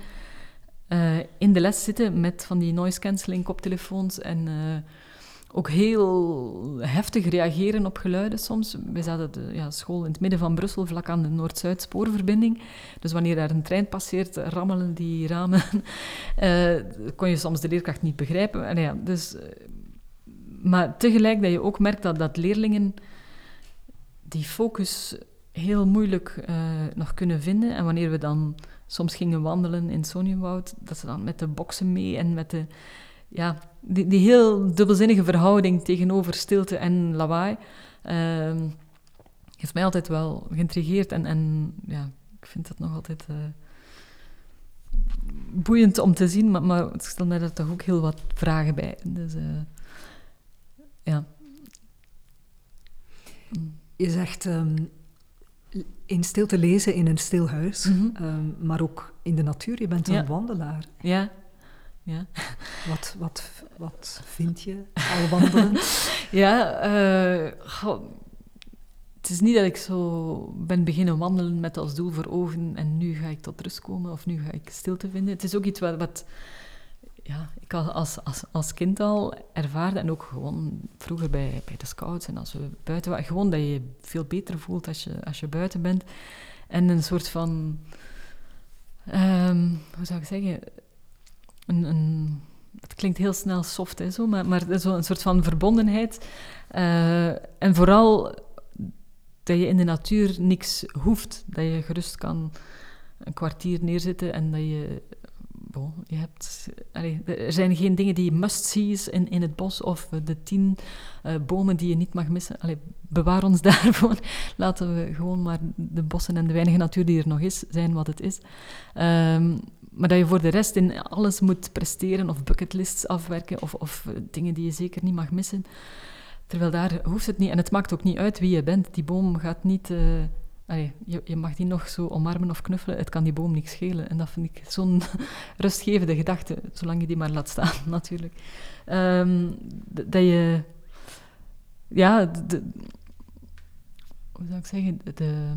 uh, in de les zitten met van die noise cancelling koptelefoons en ook heel heftig reageren op geluiden soms. We zaten de ja, school in het midden van Brussel, vlak aan de Noord-Zuid spoorverbinding. Dus wanneer daar een trein passeert, rammelen die ramen. uh, kon je soms de leerkracht niet begrijpen. En ja, dus, uh, maar tegelijk dat je ook merkt dat, dat leerlingen die focus heel moeilijk uh, nog kunnen vinden. En wanneer we dan soms gingen wandelen in Soniumwoud, dat ze dan met de boksen mee en met de ja, die, die heel dubbelzinnige verhouding tegenover stilte en lawaai uh, heeft mij altijd wel geïntrigeerd. En, en ja, ik vind dat nog altijd uh, boeiend om te zien, maar, maar ik stel mij daar toch ook heel wat vragen bij. Dus uh, ja. Je zegt um, in stilte lezen in een stil huis, mm -hmm. um, maar ook in de natuur. Je bent een ja. wandelaar. Ja, ja. Wat, wat, wat vind je al wandelen? ja, uh, goh, het is niet dat ik zo ben beginnen wandelen met als doel voor ogen en nu ga ik tot rust komen of nu ga ik stilte vinden. Het is ook iets wat, wat ja, ik als, als, als kind al ervaarde en ook gewoon vroeger bij, bij de scouts en als we buiten waren. Gewoon dat je je veel beter voelt als je, als je buiten bent. En een soort van, um, hoe zou ik zeggen, het klinkt heel snel soft, hè, zo, maar, maar zo een soort van verbondenheid. Uh, en vooral dat je in de natuur niks hoeft. Dat je gerust kan een kwartier neerzitten en dat je je hebt, er zijn geen dingen die must-sees in, in het bos of de tien uh, bomen die je niet mag missen. Allee, bewaar ons daarvoor. Laten we gewoon maar de bossen en de weinige natuur die er nog is, zijn wat het is. Um, maar dat je voor de rest in alles moet presteren of bucketlists afwerken of, of dingen die je zeker niet mag missen. Terwijl daar hoeft het niet. En het maakt ook niet uit wie je bent. Die boom gaat niet... Uh, je, je, mag die nog zo omarmen of knuffelen. Het kan die boom niks schelen. En dat vind ik zo'n rustgevende gedachte. Zolang je die maar laat staan, natuurlijk. Um, dat je... Ja, de, hoe zou ik zeggen? De,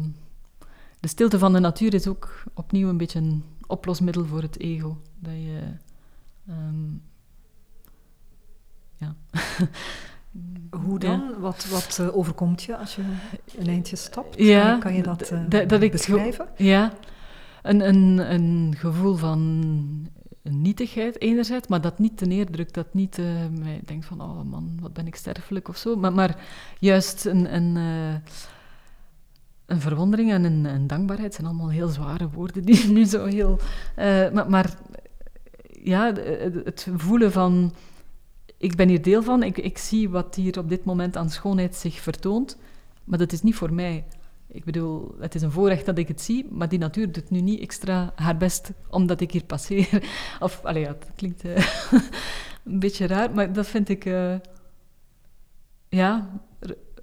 de stilte van de natuur is ook opnieuw een beetje een oplosmiddel voor het ego. Dat je... Um, ja. Hoe dan? Wat, wat uh, overkomt je als je een eindje stapt? Ja, kan je dat, uh, dat beschrijven? ja, een, een, een gevoel van nietigheid enerzijds, maar dat niet te neerdrukt, dat niet uh, mij denkt van, oh man, wat ben ik sterfelijk of zo, maar, maar juist een, een, een verwondering en een, dankbaarheid zijn allemaal heel zware woorden die nu zo heel... maar, maar ja, het voelen van ik ben hier deel van, ik, ik zie wat hier op dit moment aan schoonheid zich vertoont, maar dat is niet voor mij. Ik bedoel, het is een voorrecht dat ik het zie, maar die natuur doet nu niet extra haar best omdat ik hier passeer. Of, allee, ja, dat klinkt uh, een beetje raar, maar dat vind ik, uh, ja,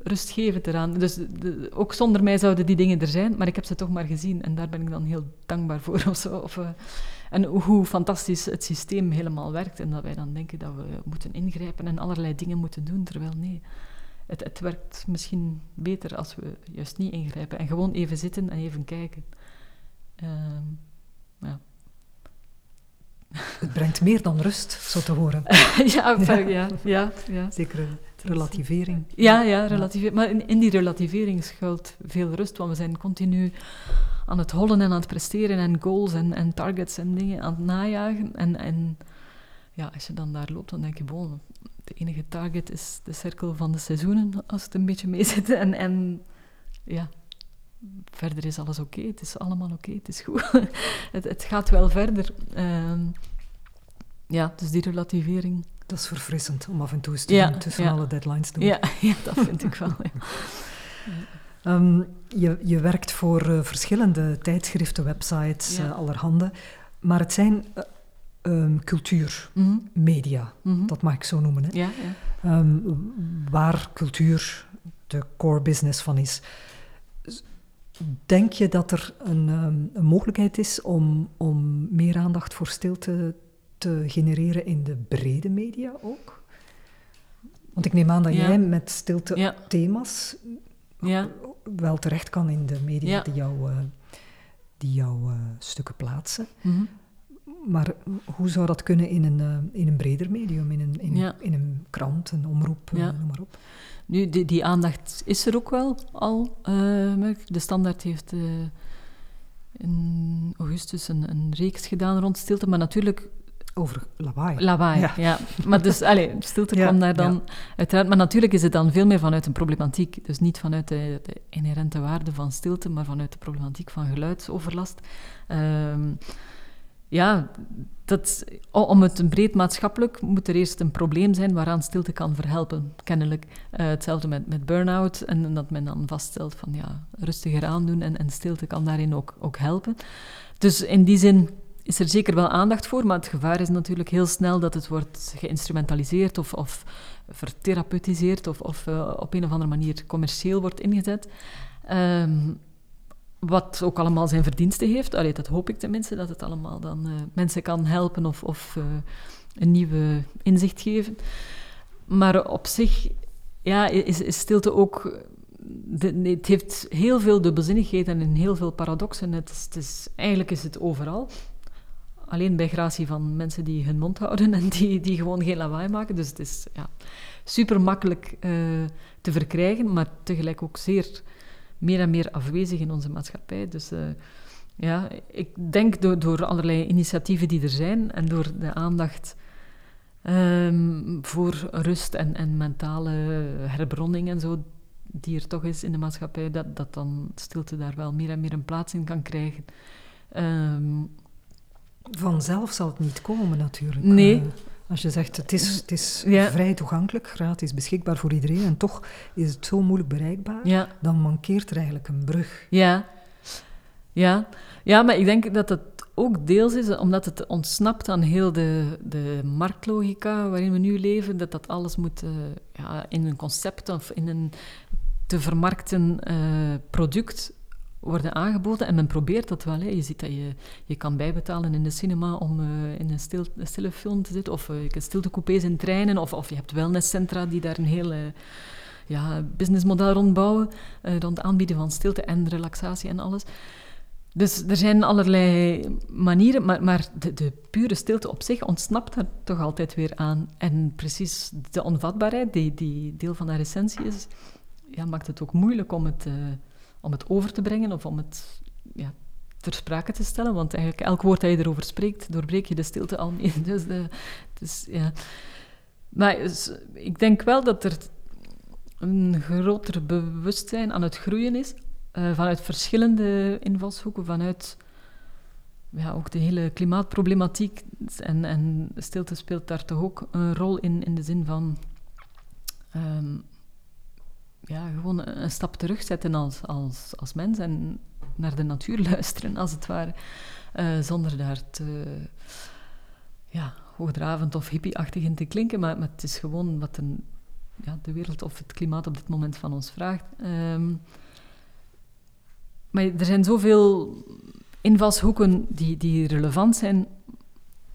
rustgevend eraan. Dus de, ook zonder mij zouden die dingen er zijn, maar ik heb ze toch maar gezien en daar ben ik dan heel dankbaar voor of zo. Of, uh, en hoe fantastisch het systeem helemaal werkt. En dat wij dan denken dat we moeten ingrijpen en allerlei dingen moeten doen. Terwijl nee, het, het werkt misschien beter als we juist niet ingrijpen. En gewoon even zitten en even kijken. Uh, ja. Het brengt meer dan rust, zo te horen. ja, ja, ja, ja. Zeker relativering. Ja, ja, relativering. Maar in, in, die relativering schuilt veel rust, want we zijn continu aan het hollen en aan het presteren en goals en, en targets en dingen aan het najagen. En, en ja, als je dan daar loopt, dan denk je, bon, de enige target is de cirkel van de seizoenen, als het een beetje meezit. En, en ja, verder is alles oké, het is allemaal oké, het is goed. het, het gaat wel verder. Uh, ja, dus die relativering. Dat is verfrissend om af en toe eens te doen, tussen alle deadlines door. Ja, ja, dat vind ik wel. Um, je, je, werkt voor uh, verschillende tijdschriften, websites, uh, allerhande. Maar het zijn uh, um, cultuur, mm -hmm. media, mm -hmm. dat mag ik zo noemen. Hè? Ja, ja. Um, waar cultuur de core business van is. Denk je dat er een, een mogelijkheid is om, om meer aandacht voor stilte te genereren in de brede media ook? Want ik neem aan dat ja. jij met stilte ja. thema's ja. wel terecht kan in de media die jouw die jou, uh, stukken plaatsen. Mm -hmm. Maar hoe zou dat kunnen in een, uh, in een breder medium, in een, in, ja. in een krant, een omroep, ja. noem maar op? Nu, die, die, aandacht is er ook wel al. de Standaard heeft in augustus een, een reeks gedaan rond stilte, maar natuurlijk over lawaai. Lawaai, ja. ja. Maar dus, allez, stilte ja, kwam daar dan ja. uiteraard. Maar natuurlijk is het dan veel meer vanuit een problematiek. Dus niet vanuit de, de inherente waarde van stilte, maar vanuit de problematiek van geluidsoverlast. Um, ja, dat, om het een breed maatschappelijk moet er eerst een probleem zijn waaraan stilte kan verhelpen, kennelijk. Uh, hetzelfde met, met burn-out en dat men dan vaststelt van ja, rustiger aandoen en, en stilte kan daarin ook, ook helpen. Dus in die zin is er zeker wel aandacht voor, maar het gevaar is natuurlijk heel snel dat het wordt geïnstrumentaliseerd of, of vertherapeutiseerd of, of uh, op een of andere manier commercieel wordt ingezet. Um, wat ook allemaal zijn verdiensten heeft. Allee, dat hoop ik tenminste, dat het allemaal dan uh, mensen kan helpen of, of uh, een nieuwe inzicht geven. Maar op zich ja, is, stilte ook het heeft heel veel dubbelzinnigheden en heel veel paradoxen. Het is, eigenlijk is het overal alleen bij gratie van mensen die hun mond houden en die, die gewoon geen lawaai maken. Dus het is ja, super makkelijk uh, te verkrijgen, maar tegelijk ook zeer meer en meer afwezig in onze maatschappij. Dus uh, ja, ik denk door, door allerlei initiatieven die er zijn en door de aandacht um, voor rust en, en mentale herbronning en zo, die er toch is in de maatschappij, dat, dat dan stilte daar wel meer en meer een plaats in kan krijgen. Um, Vanzelf zal het niet komen natuurlijk. Nee. Uh, als je zegt het is, het is ja. vrij toegankelijk, gratis beschikbaar voor iedereen en toch is het zo moeilijk bereikbaar, ja. dan mankeert er eigenlijk een brug. Ja. Ja. ja, maar ik denk dat het ook deels is omdat het ontsnapt aan heel de, de marktlogica waarin we nu leven, dat dat alles moet uh, ja, in een concept of in een te vermarkten uh, product worden aangeboden. En men probeert dat wel. Hè. Je ziet dat je, je kan bijbetalen in de cinema om uh, in een, stil, een stille film te zitten. Of uh, je stiltecoupés in treinen. Of, of je hebt wellnesscentra die daar een heel ja, businessmodel rondbouwen. rond het aanbieden van stilte en relaxatie en alles. Dus er zijn allerlei manieren, maar, maar de, de, pure stilte op zich ontsnapt er toch altijd weer aan. En precies de onvatbaarheid, die, die deel van haar essentie is, ja, maakt het ook moeilijk om het, om het over te brengen of om het ja, ter sprake te stellen. Want eigenlijk elk woord dat je erover spreekt, doorbreek je de stilte al mee. Dus, de, dus ja. Maar dus, ik denk wel dat er een groter bewustzijn aan het groeien is uh, vanuit verschillende invalshoeken, vanuit ja, ook de hele klimaatproblematiek. En, en stilte speelt daar toch ook een rol in, in de zin van um, ja, gewoon een stap terugzetten als, als, als mens en naar de natuur luisteren, als het ware. Uh, zonder daar te ja, hoogdravend of hippieachtig in te klinken, maar, het is gewoon wat een, ja, de wereld of het klimaat op dit moment van ons vraagt. Um, maar er zijn zoveel invalshoeken die, die relevant zijn.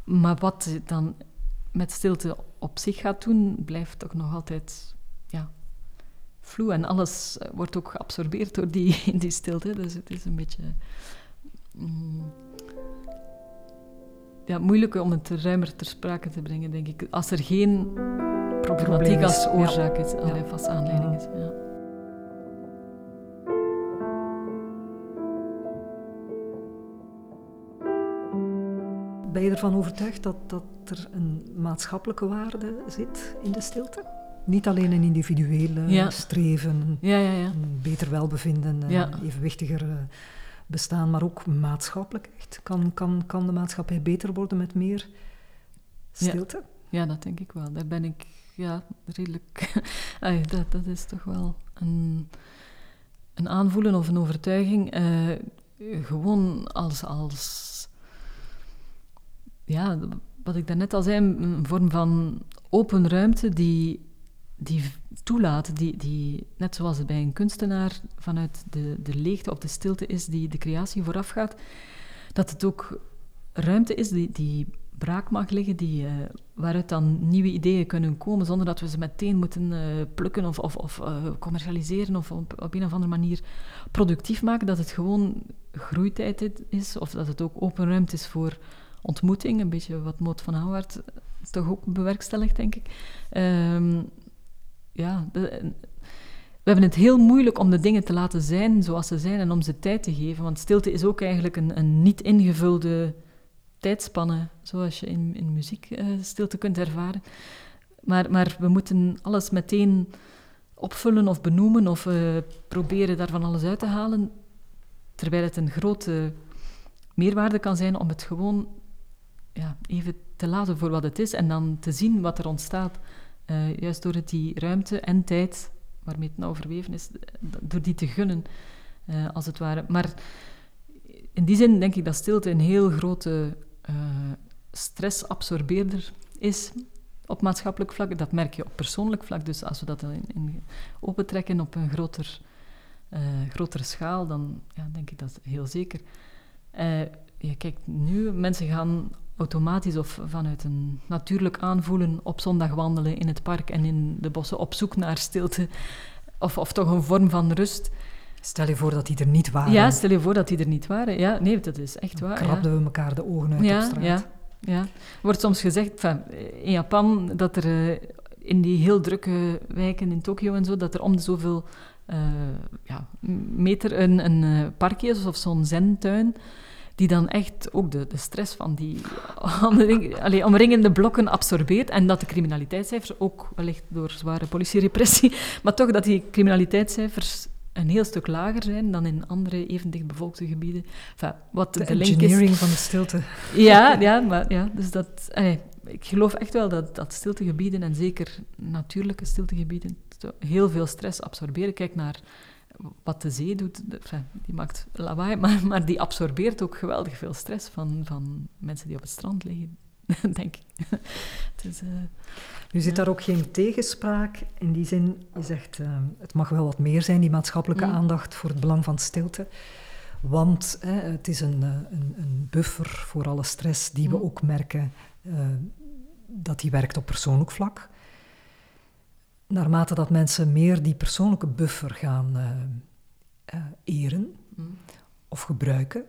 Maar wat dan met stilte op zich gaat doen, blijft toch nog altijd vloe. En alles wordt ook geabsorbeerd door die, die stilte. Dus het is een beetje... Mm, ja, moeilijk om het ruimer ter sprake te brengen, denk ik. Als er geen problematiek als oorzaak is, alleen vast aanleiding is. Ja. ben je ervan overtuigd dat, dat er een maatschappelijke waarde zit in de stilte? Niet alleen een individuele streven, ja, ja, een beter welbevinden, een evenwichtiger eh, bestaan, maar ook maatschappelijk echt. Kan, kan, kan de maatschappij beter worden met meer stilte? Ja, dat denk ik wel. Daar ben ik ja, redelijk... dat, dat is toch wel een, een aanvoelen of een overtuiging. Uh, gewoon als, als ja, wat ik daarnet al zei, een vorm van open ruimte die, die toelaat, die, die, net zoals het bij een kunstenaar vanuit de, de leegte of de stilte is die de creatie voorafgaat, dat het ook ruimte is die, die braak mag liggen, die, uh, waaruit dan nieuwe ideeën kunnen komen, zonder dat we ze meteen moeten uh, plukken of, of, of uh, commercialiseren of op, op, een of andere manier productief maken, dat het gewoon groeitijd is, of dat het ook open ruimte is voor ontmoeting, een beetje wat Moot van Houwaard toch ook bewerkstelligt, denk ik. Ehm, ja, we hebben het heel moeilijk om de dingen te laten zijn zoals ze zijn en om ze tijd te geven. Want stilte is ook eigenlijk een, een niet ingevulde tijdspanne, zoals je in, in muziek uh, stilte kunt ervaren. Maar, maar we moeten alles meteen opvullen of benoemen of uh, proberen daarvan alles uit te halen, terwijl het een grote meerwaarde kan zijn om het gewoon ja, even te laten voor wat het is en dan te zien wat er ontstaat. Uh, juist door die ruimte en tijd waarmee het nou verweven is, door die te gunnen, uh, als het ware. Maar in die zin denk ik dat stilte een heel grote uh, stressabsorbeerder is op maatschappelijk vlak. Dat merk je op persoonlijk vlak. Dus als we dat in, in opentrekken op een groter, grotere schaal, dan ja, denk ik dat heel zeker. je kijkt nu, mensen gaan automatisch of vanuit een natuurlijk aanvoelen op zondag wandelen in het park en in de bossen op zoek naar stilte of, of toch een vorm van rust. Stel je voor dat die er niet waren. Ja, stel je voor dat die er niet waren. Ja, nee, dat is echt waar. krabden we elkaar de ogen uit ja, op straat. Ja, ja. Er wordt soms gezegd in Japan dat er eh, in die heel drukke wijken in Tokio en zo, dat er om de zoveel uh, ja, meter een, een uh, parkje is of zo'n zentuin die dan echt ook de, de stress van die allee, omringende blokken absorbeert. En dat de criminaliteitscijfers, ook wellicht door zware politierepressie, maar toch dat die criminaliteitscijfers een heel stuk lager zijn dan in andere even dichtbevolkte gebieden. Enfin, wat de, de, link engineering van de stilte. Ja, ja, maar ja, dus dat... ik geloof echt wel dat, dat stiltegebieden, en zeker natuurlijke stiltegebieden, heel veel stress absorberen. Kijk naar wat de zee doet, die maakt lawaai, maar, maar die absorbeert ook geweldig veel stress van, van mensen die op het strand liggen, denk ik. dus, uh, nu zit daar ook geen tegenspraak in die zin, je zegt uh, het mag wel wat meer zijn, die maatschappelijke mm. aandacht voor het belang van stilte. Want het is een, eh, een, een, buffer voor alle stress die we mm. ook merken uh, dat die werkt op persoonlijk vlak naarmate dat mensen meer die persoonlijke buffer gaan uh, uh, eren mm. of gebruiken,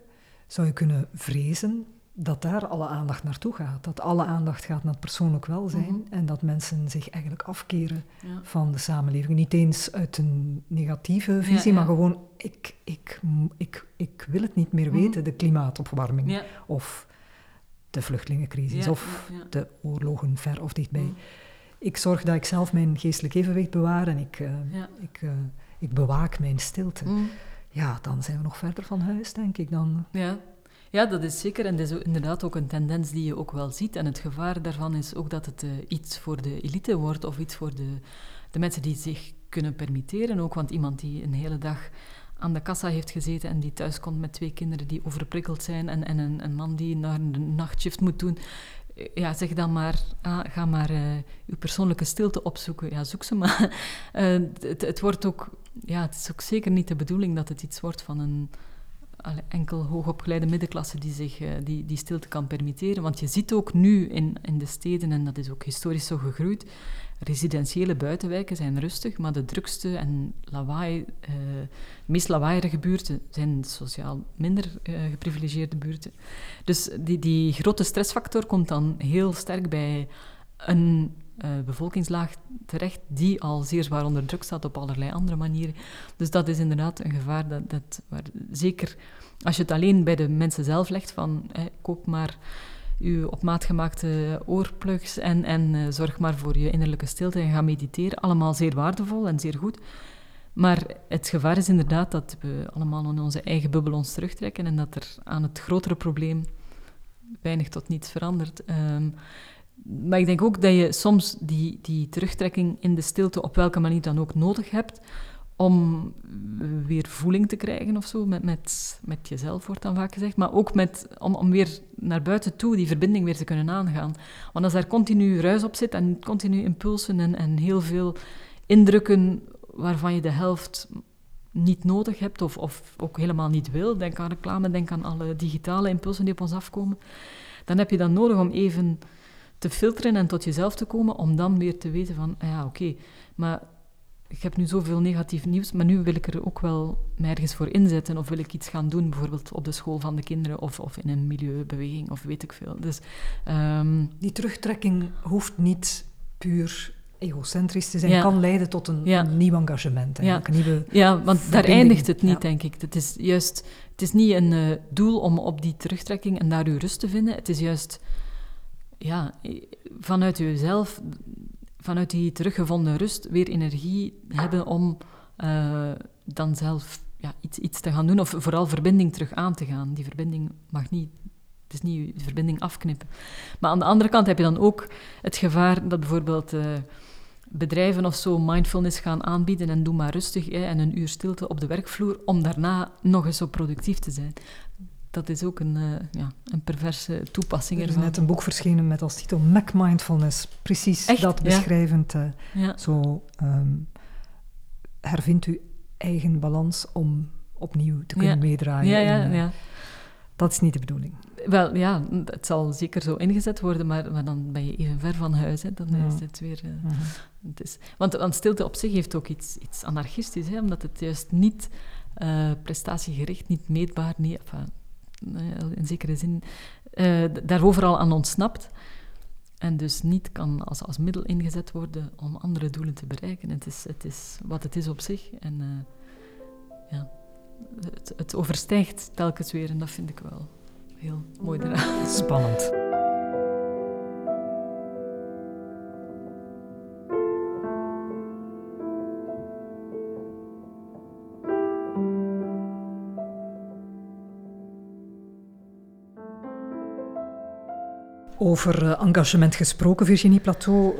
zou je kunnen vrezen dat daar alle aandacht naartoe gaat. Dat alle aandacht gaat naar het persoonlijk welzijn mm-hmm. en dat mensen zich eigenlijk afkeren van de samenleving. Niet eens uit een negatieve visie, maar gewoon ik, ik, ik, ik wil het niet meer mm-hmm. weten, de klimaatopwarming of de vluchtelingencrisis of de oorlogen ver of dichtbij. Ik zorg dat ik zelf mijn geestelijk evenwicht bewaar en ik, uh, ik, uh, ik bewaak mijn stilte. Mm. Ja, dan zijn we nog verder van huis, denk ik dan. Ja. ja, dat is zeker. En dat is inderdaad ook een tendens die je ook wel ziet. En het gevaar daarvan is ook dat het uh, iets voor de elite wordt of iets voor de, de mensen die zich kunnen permitteren. Ook, want iemand die een hele dag aan de kassa heeft gezeten en die thuis komt met twee kinderen die overprikkeld zijn en, en een, een man die naar een nachtshift moet doen, ja, zeg dan maar, ah, ga maar uh, uw persoonlijke stilte opzoeken. Ja, zoek ze maar. Uh, het, het, wordt ook, ja, het is ook zeker niet de bedoeling dat het iets wordt van een enkel hoogopgeleide middenklasse die zich uh, die, die stilte kan permitteren. Want je ziet ook nu in, in de steden, en dat is ook historisch zo gegroeid, residentiële buitenwijken zijn rustig, maar de drukste en lawaai, uh, meest lawaaierige buurten zijn sociaal minder uh, geprivilegeerde buurten. Dus die, die grote stressfactor komt dan heel sterk bij een uh, bevolkingslaag terecht die al zeer zwaar onder druk staat op allerlei andere manieren. Dus dat is inderdaad een gevaar dat, dat waar, zeker als je het alleen bij de mensen zelf legt van koop maar uw op maat gemaakte oorplugs en, en uh, zorg maar voor je innerlijke stilte en ga mediteren. Allemaal zeer waardevol en zeer goed. Maar het gevaar is inderdaad dat we allemaal in onze eigen bubbel ons terugtrekken en dat er aan het grotere probleem weinig tot niets verandert. Um, maar ik denk ook dat je soms die, die terugtrekking in de stilte op welke manier dan ook nodig hebt om weer voeling te krijgen of zo, met, met, met jezelf wordt dan vaak gezegd, maar ook met, om, om weer naar buiten toe die verbinding weer te kunnen aangaan. Want als daar continu ruis op zit en continu impulsen en, en heel veel indrukken waarvan je de helft niet nodig hebt of, of ook helemaal niet wil, denk aan reclame, denk aan alle digitale impulsen die op ons afkomen, dan heb je dan nodig om even te filteren en tot jezelf te komen, om dan weer te weten van, ah ja, oké, maar ik heb nu zoveel negatief nieuws, maar nu wil ik er ook wel mij ergens voor inzetten of wil ik iets gaan doen, bijvoorbeeld op de school van de kinderen of, of in een milieubeweging of weet ik veel. Dus, um... Die terugtrekking hoeft niet puur egocentrisch te zijn, ja. kan leiden tot een, ja. een nieuw engagement. Ja. Een nieuwe ja, want daar eindigt het niet, denk ik. Het is juist, het is niet een uh, doel om op die terugtrekking en daar uw rust te vinden. Het is juist ja, vanuit jezelf vanuit die teruggevonden rust weer energie hebben om uh, dan zelf ja, iets, iets te gaan doen, of vooral verbinding terug aan te gaan. Die verbinding mag niet, het is niet de verbinding afknippen. Maar aan de andere kant heb je dan ook het gevaar dat bijvoorbeeld uh, bedrijven of zo mindfulness gaan aanbieden en doe maar rustig hè, en een uur stilte op de werkvloer om daarna nog eens zo productief te zijn dat is ook een, uh, ja, een perverse toepassing. Er is net een boek verschenen met als titel Mac Mindfulness. Precies dat beschrijvend. Ja. Uh, ja. Zo um, hervindt u eigen balans om opnieuw te kunnen meedraaien. Ja, ja, uh, ja. Dat is niet de bedoeling. Wel, ja, het zal zeker zo ingezet worden, maar, maar dan ben je even ver van huis. Hè. Dan is het weer... -huh. het is, want, want stilte op zich heeft ook iets, iets anarchistisch, hè, omdat het juist niet prestatiegericht, niet meetbaar, niet... Enfin, eh, in zekere zin, uh, daar overal aan ontsnapt. En dus niet kan als, als middel ingezet worden om andere doelen te bereiken. Het is, het is wat het is op zich. En uh, ja, het, het overstijgt telkens weer en dat vind ik wel heel mooi eraan. Spannend. Over eh, engagement gesproken, Virginie Plateau.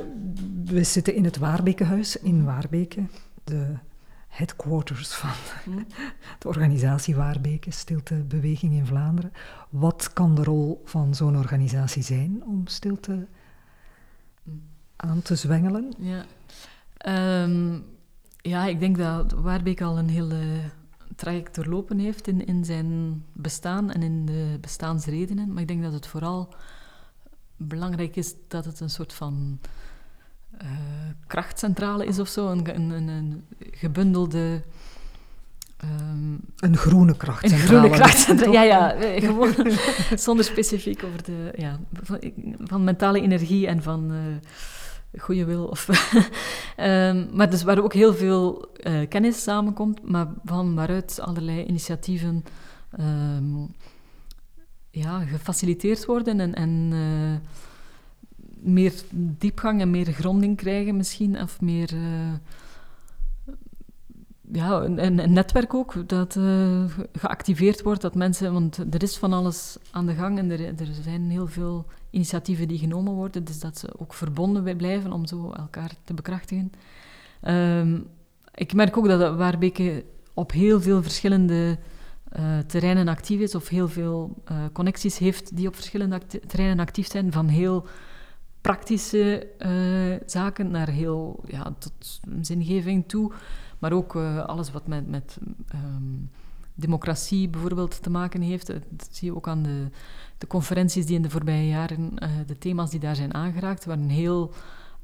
We zitten in het Waarbekenhuis in Waarbeke, de headquarters van hm. de organisatie Waarbeke, Stiltebeweging in Vlaanderen. Wat kan de rol van zo'n organisatie zijn om stilte aan te zwengelen? Ja, ehm, ja ik denk dat Waarbeke al een hele traject doorlopen heeft in, in zijn bestaan en in de bestaansredenen. Maar ik denk dat het vooral belangrijk is dat het een soort van uh, krachtcentrale is of zo. Een, een, een gebundelde. Um, een groene krachtcentrale. Een groene krachtcentrale, ja, ja. Eh, gewoon zonder specifiek over de. Ja, van, van mentale energie en van. Uh, goede wil. Of um, maar dus waar ook heel veel uh, kennis samenkomt, maar van waaruit allerlei initiatieven um, ja, gefaciliteerd worden en, en uh, meer diepgang en meer gronding krijgen misschien, of meer... Uh, ja, een, een, netwerk ook dat uh, geactiveerd wordt, dat mensen, want er is van alles aan de gang en er, er zijn heel veel initiatieven die genomen worden, dus dat ze ook verbonden blijven om zo elkaar te bekrachtigen. Um, ik merk ook dat Waarbeke op heel veel verschillende uh, terreinen actief is of heel veel uh, connecties heeft die op verschillende terreinen actief zijn, van heel praktische uh, zaken naar heel ja, tot zingeving toe, maar ook alles wat met, met um, democratie bijvoorbeeld te maken heeft. Dat zie je ook aan de, de conferenties die in de voorbije jaren, de thema's die daar zijn aangeraakt, waren heel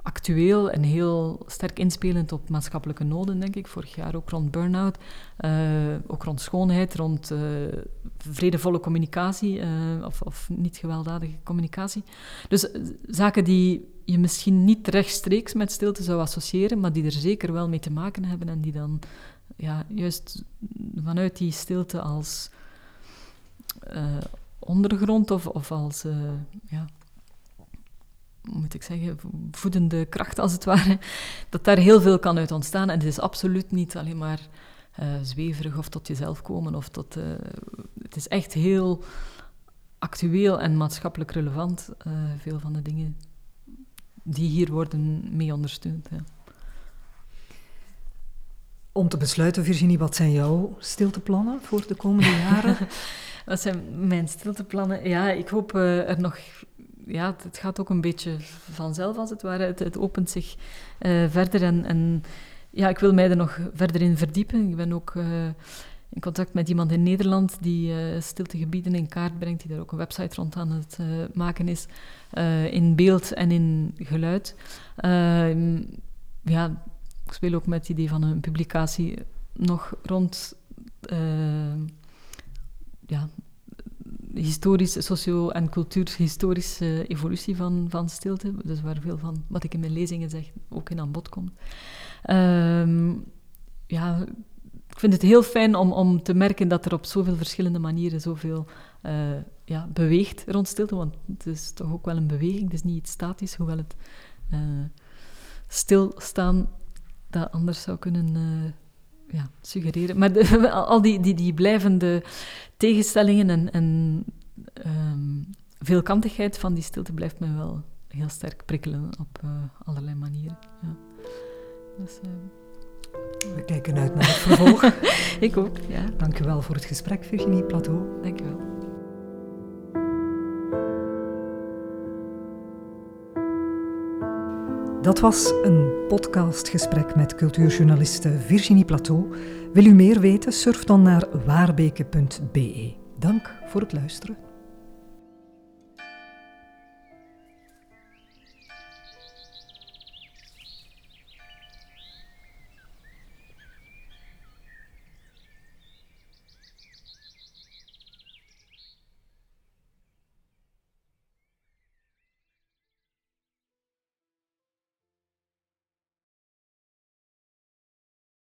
actueel en heel sterk inspelend op maatschappelijke noden, denk ik. Vorig jaar ook rond burn-out, uh, ook rond schoonheid, rond uh, vredevolle communicatie uh, of, of, niet gewelddadige communicatie. Dus zaken die je misschien niet rechtstreeks met stilte zou associëren, maar die er zeker wel mee te maken hebben en die dan ja, juist vanuit die stilte als ondergrond of, of als ja, moet ik zeggen, voedende kracht als het ware, dat daar heel veel kan uit ontstaan. En het is absoluut niet alleen maar uh, zweverig of tot jezelf komen. Of tot, uh, het is echt heel actueel en maatschappelijk relevant, uh, veel van de dingen die hier worden mee ondersteund. Ja. Om te besluiten, Virginie, wat zijn jouw stilteplannen voor de komende jaren? wat zijn mijn stilteplannen? Ja, ik hoop er nog ja, het gaat ook een beetje vanzelf, als het ware. Het, opent zich uh, verder en, en, ja, ik wil mij er nog verder in verdiepen. Ik ben ook uh, in contact met iemand in Nederland die uh, stiltegebieden in kaart brengt, die daar ook een website rond aan het maken is, in beeld en in geluid. Ehm, ja, ik speel ook met het idee van een publicatie nog rond ja, historische, socio- en cultuurhistorische evolutie van, van stilte. Dus waar veel van wat ik in mijn lezingen zeg ook in aan bod komt. Um, ja, ik vind het heel fijn om, om te merken dat er op zoveel verschillende manieren zoveel uh, ja, beweegt rond stilte. Want het is toch ook wel een beweging, het is niet iets statisch, hoewel het uh, stilstaan dat anders zou kunnen uh, ja, suggereren. Maar de, al die, die, die blijvende tegenstellingen en, en um, veelkantigheid van die stilte blijft mij wel heel sterk prikkelen op uh, allerlei manieren. Ja. Dus, uh, We kijken uit naar het vervolg. Ik ook, ja. Dank u wel voor het gesprek, Virginie Plateau. Dank Dat was een podcastgesprek met cultuurjournaliste Virginie Plateau. Wil u meer weten? Surf dan naar waarbeke.be. Dank voor het luisteren.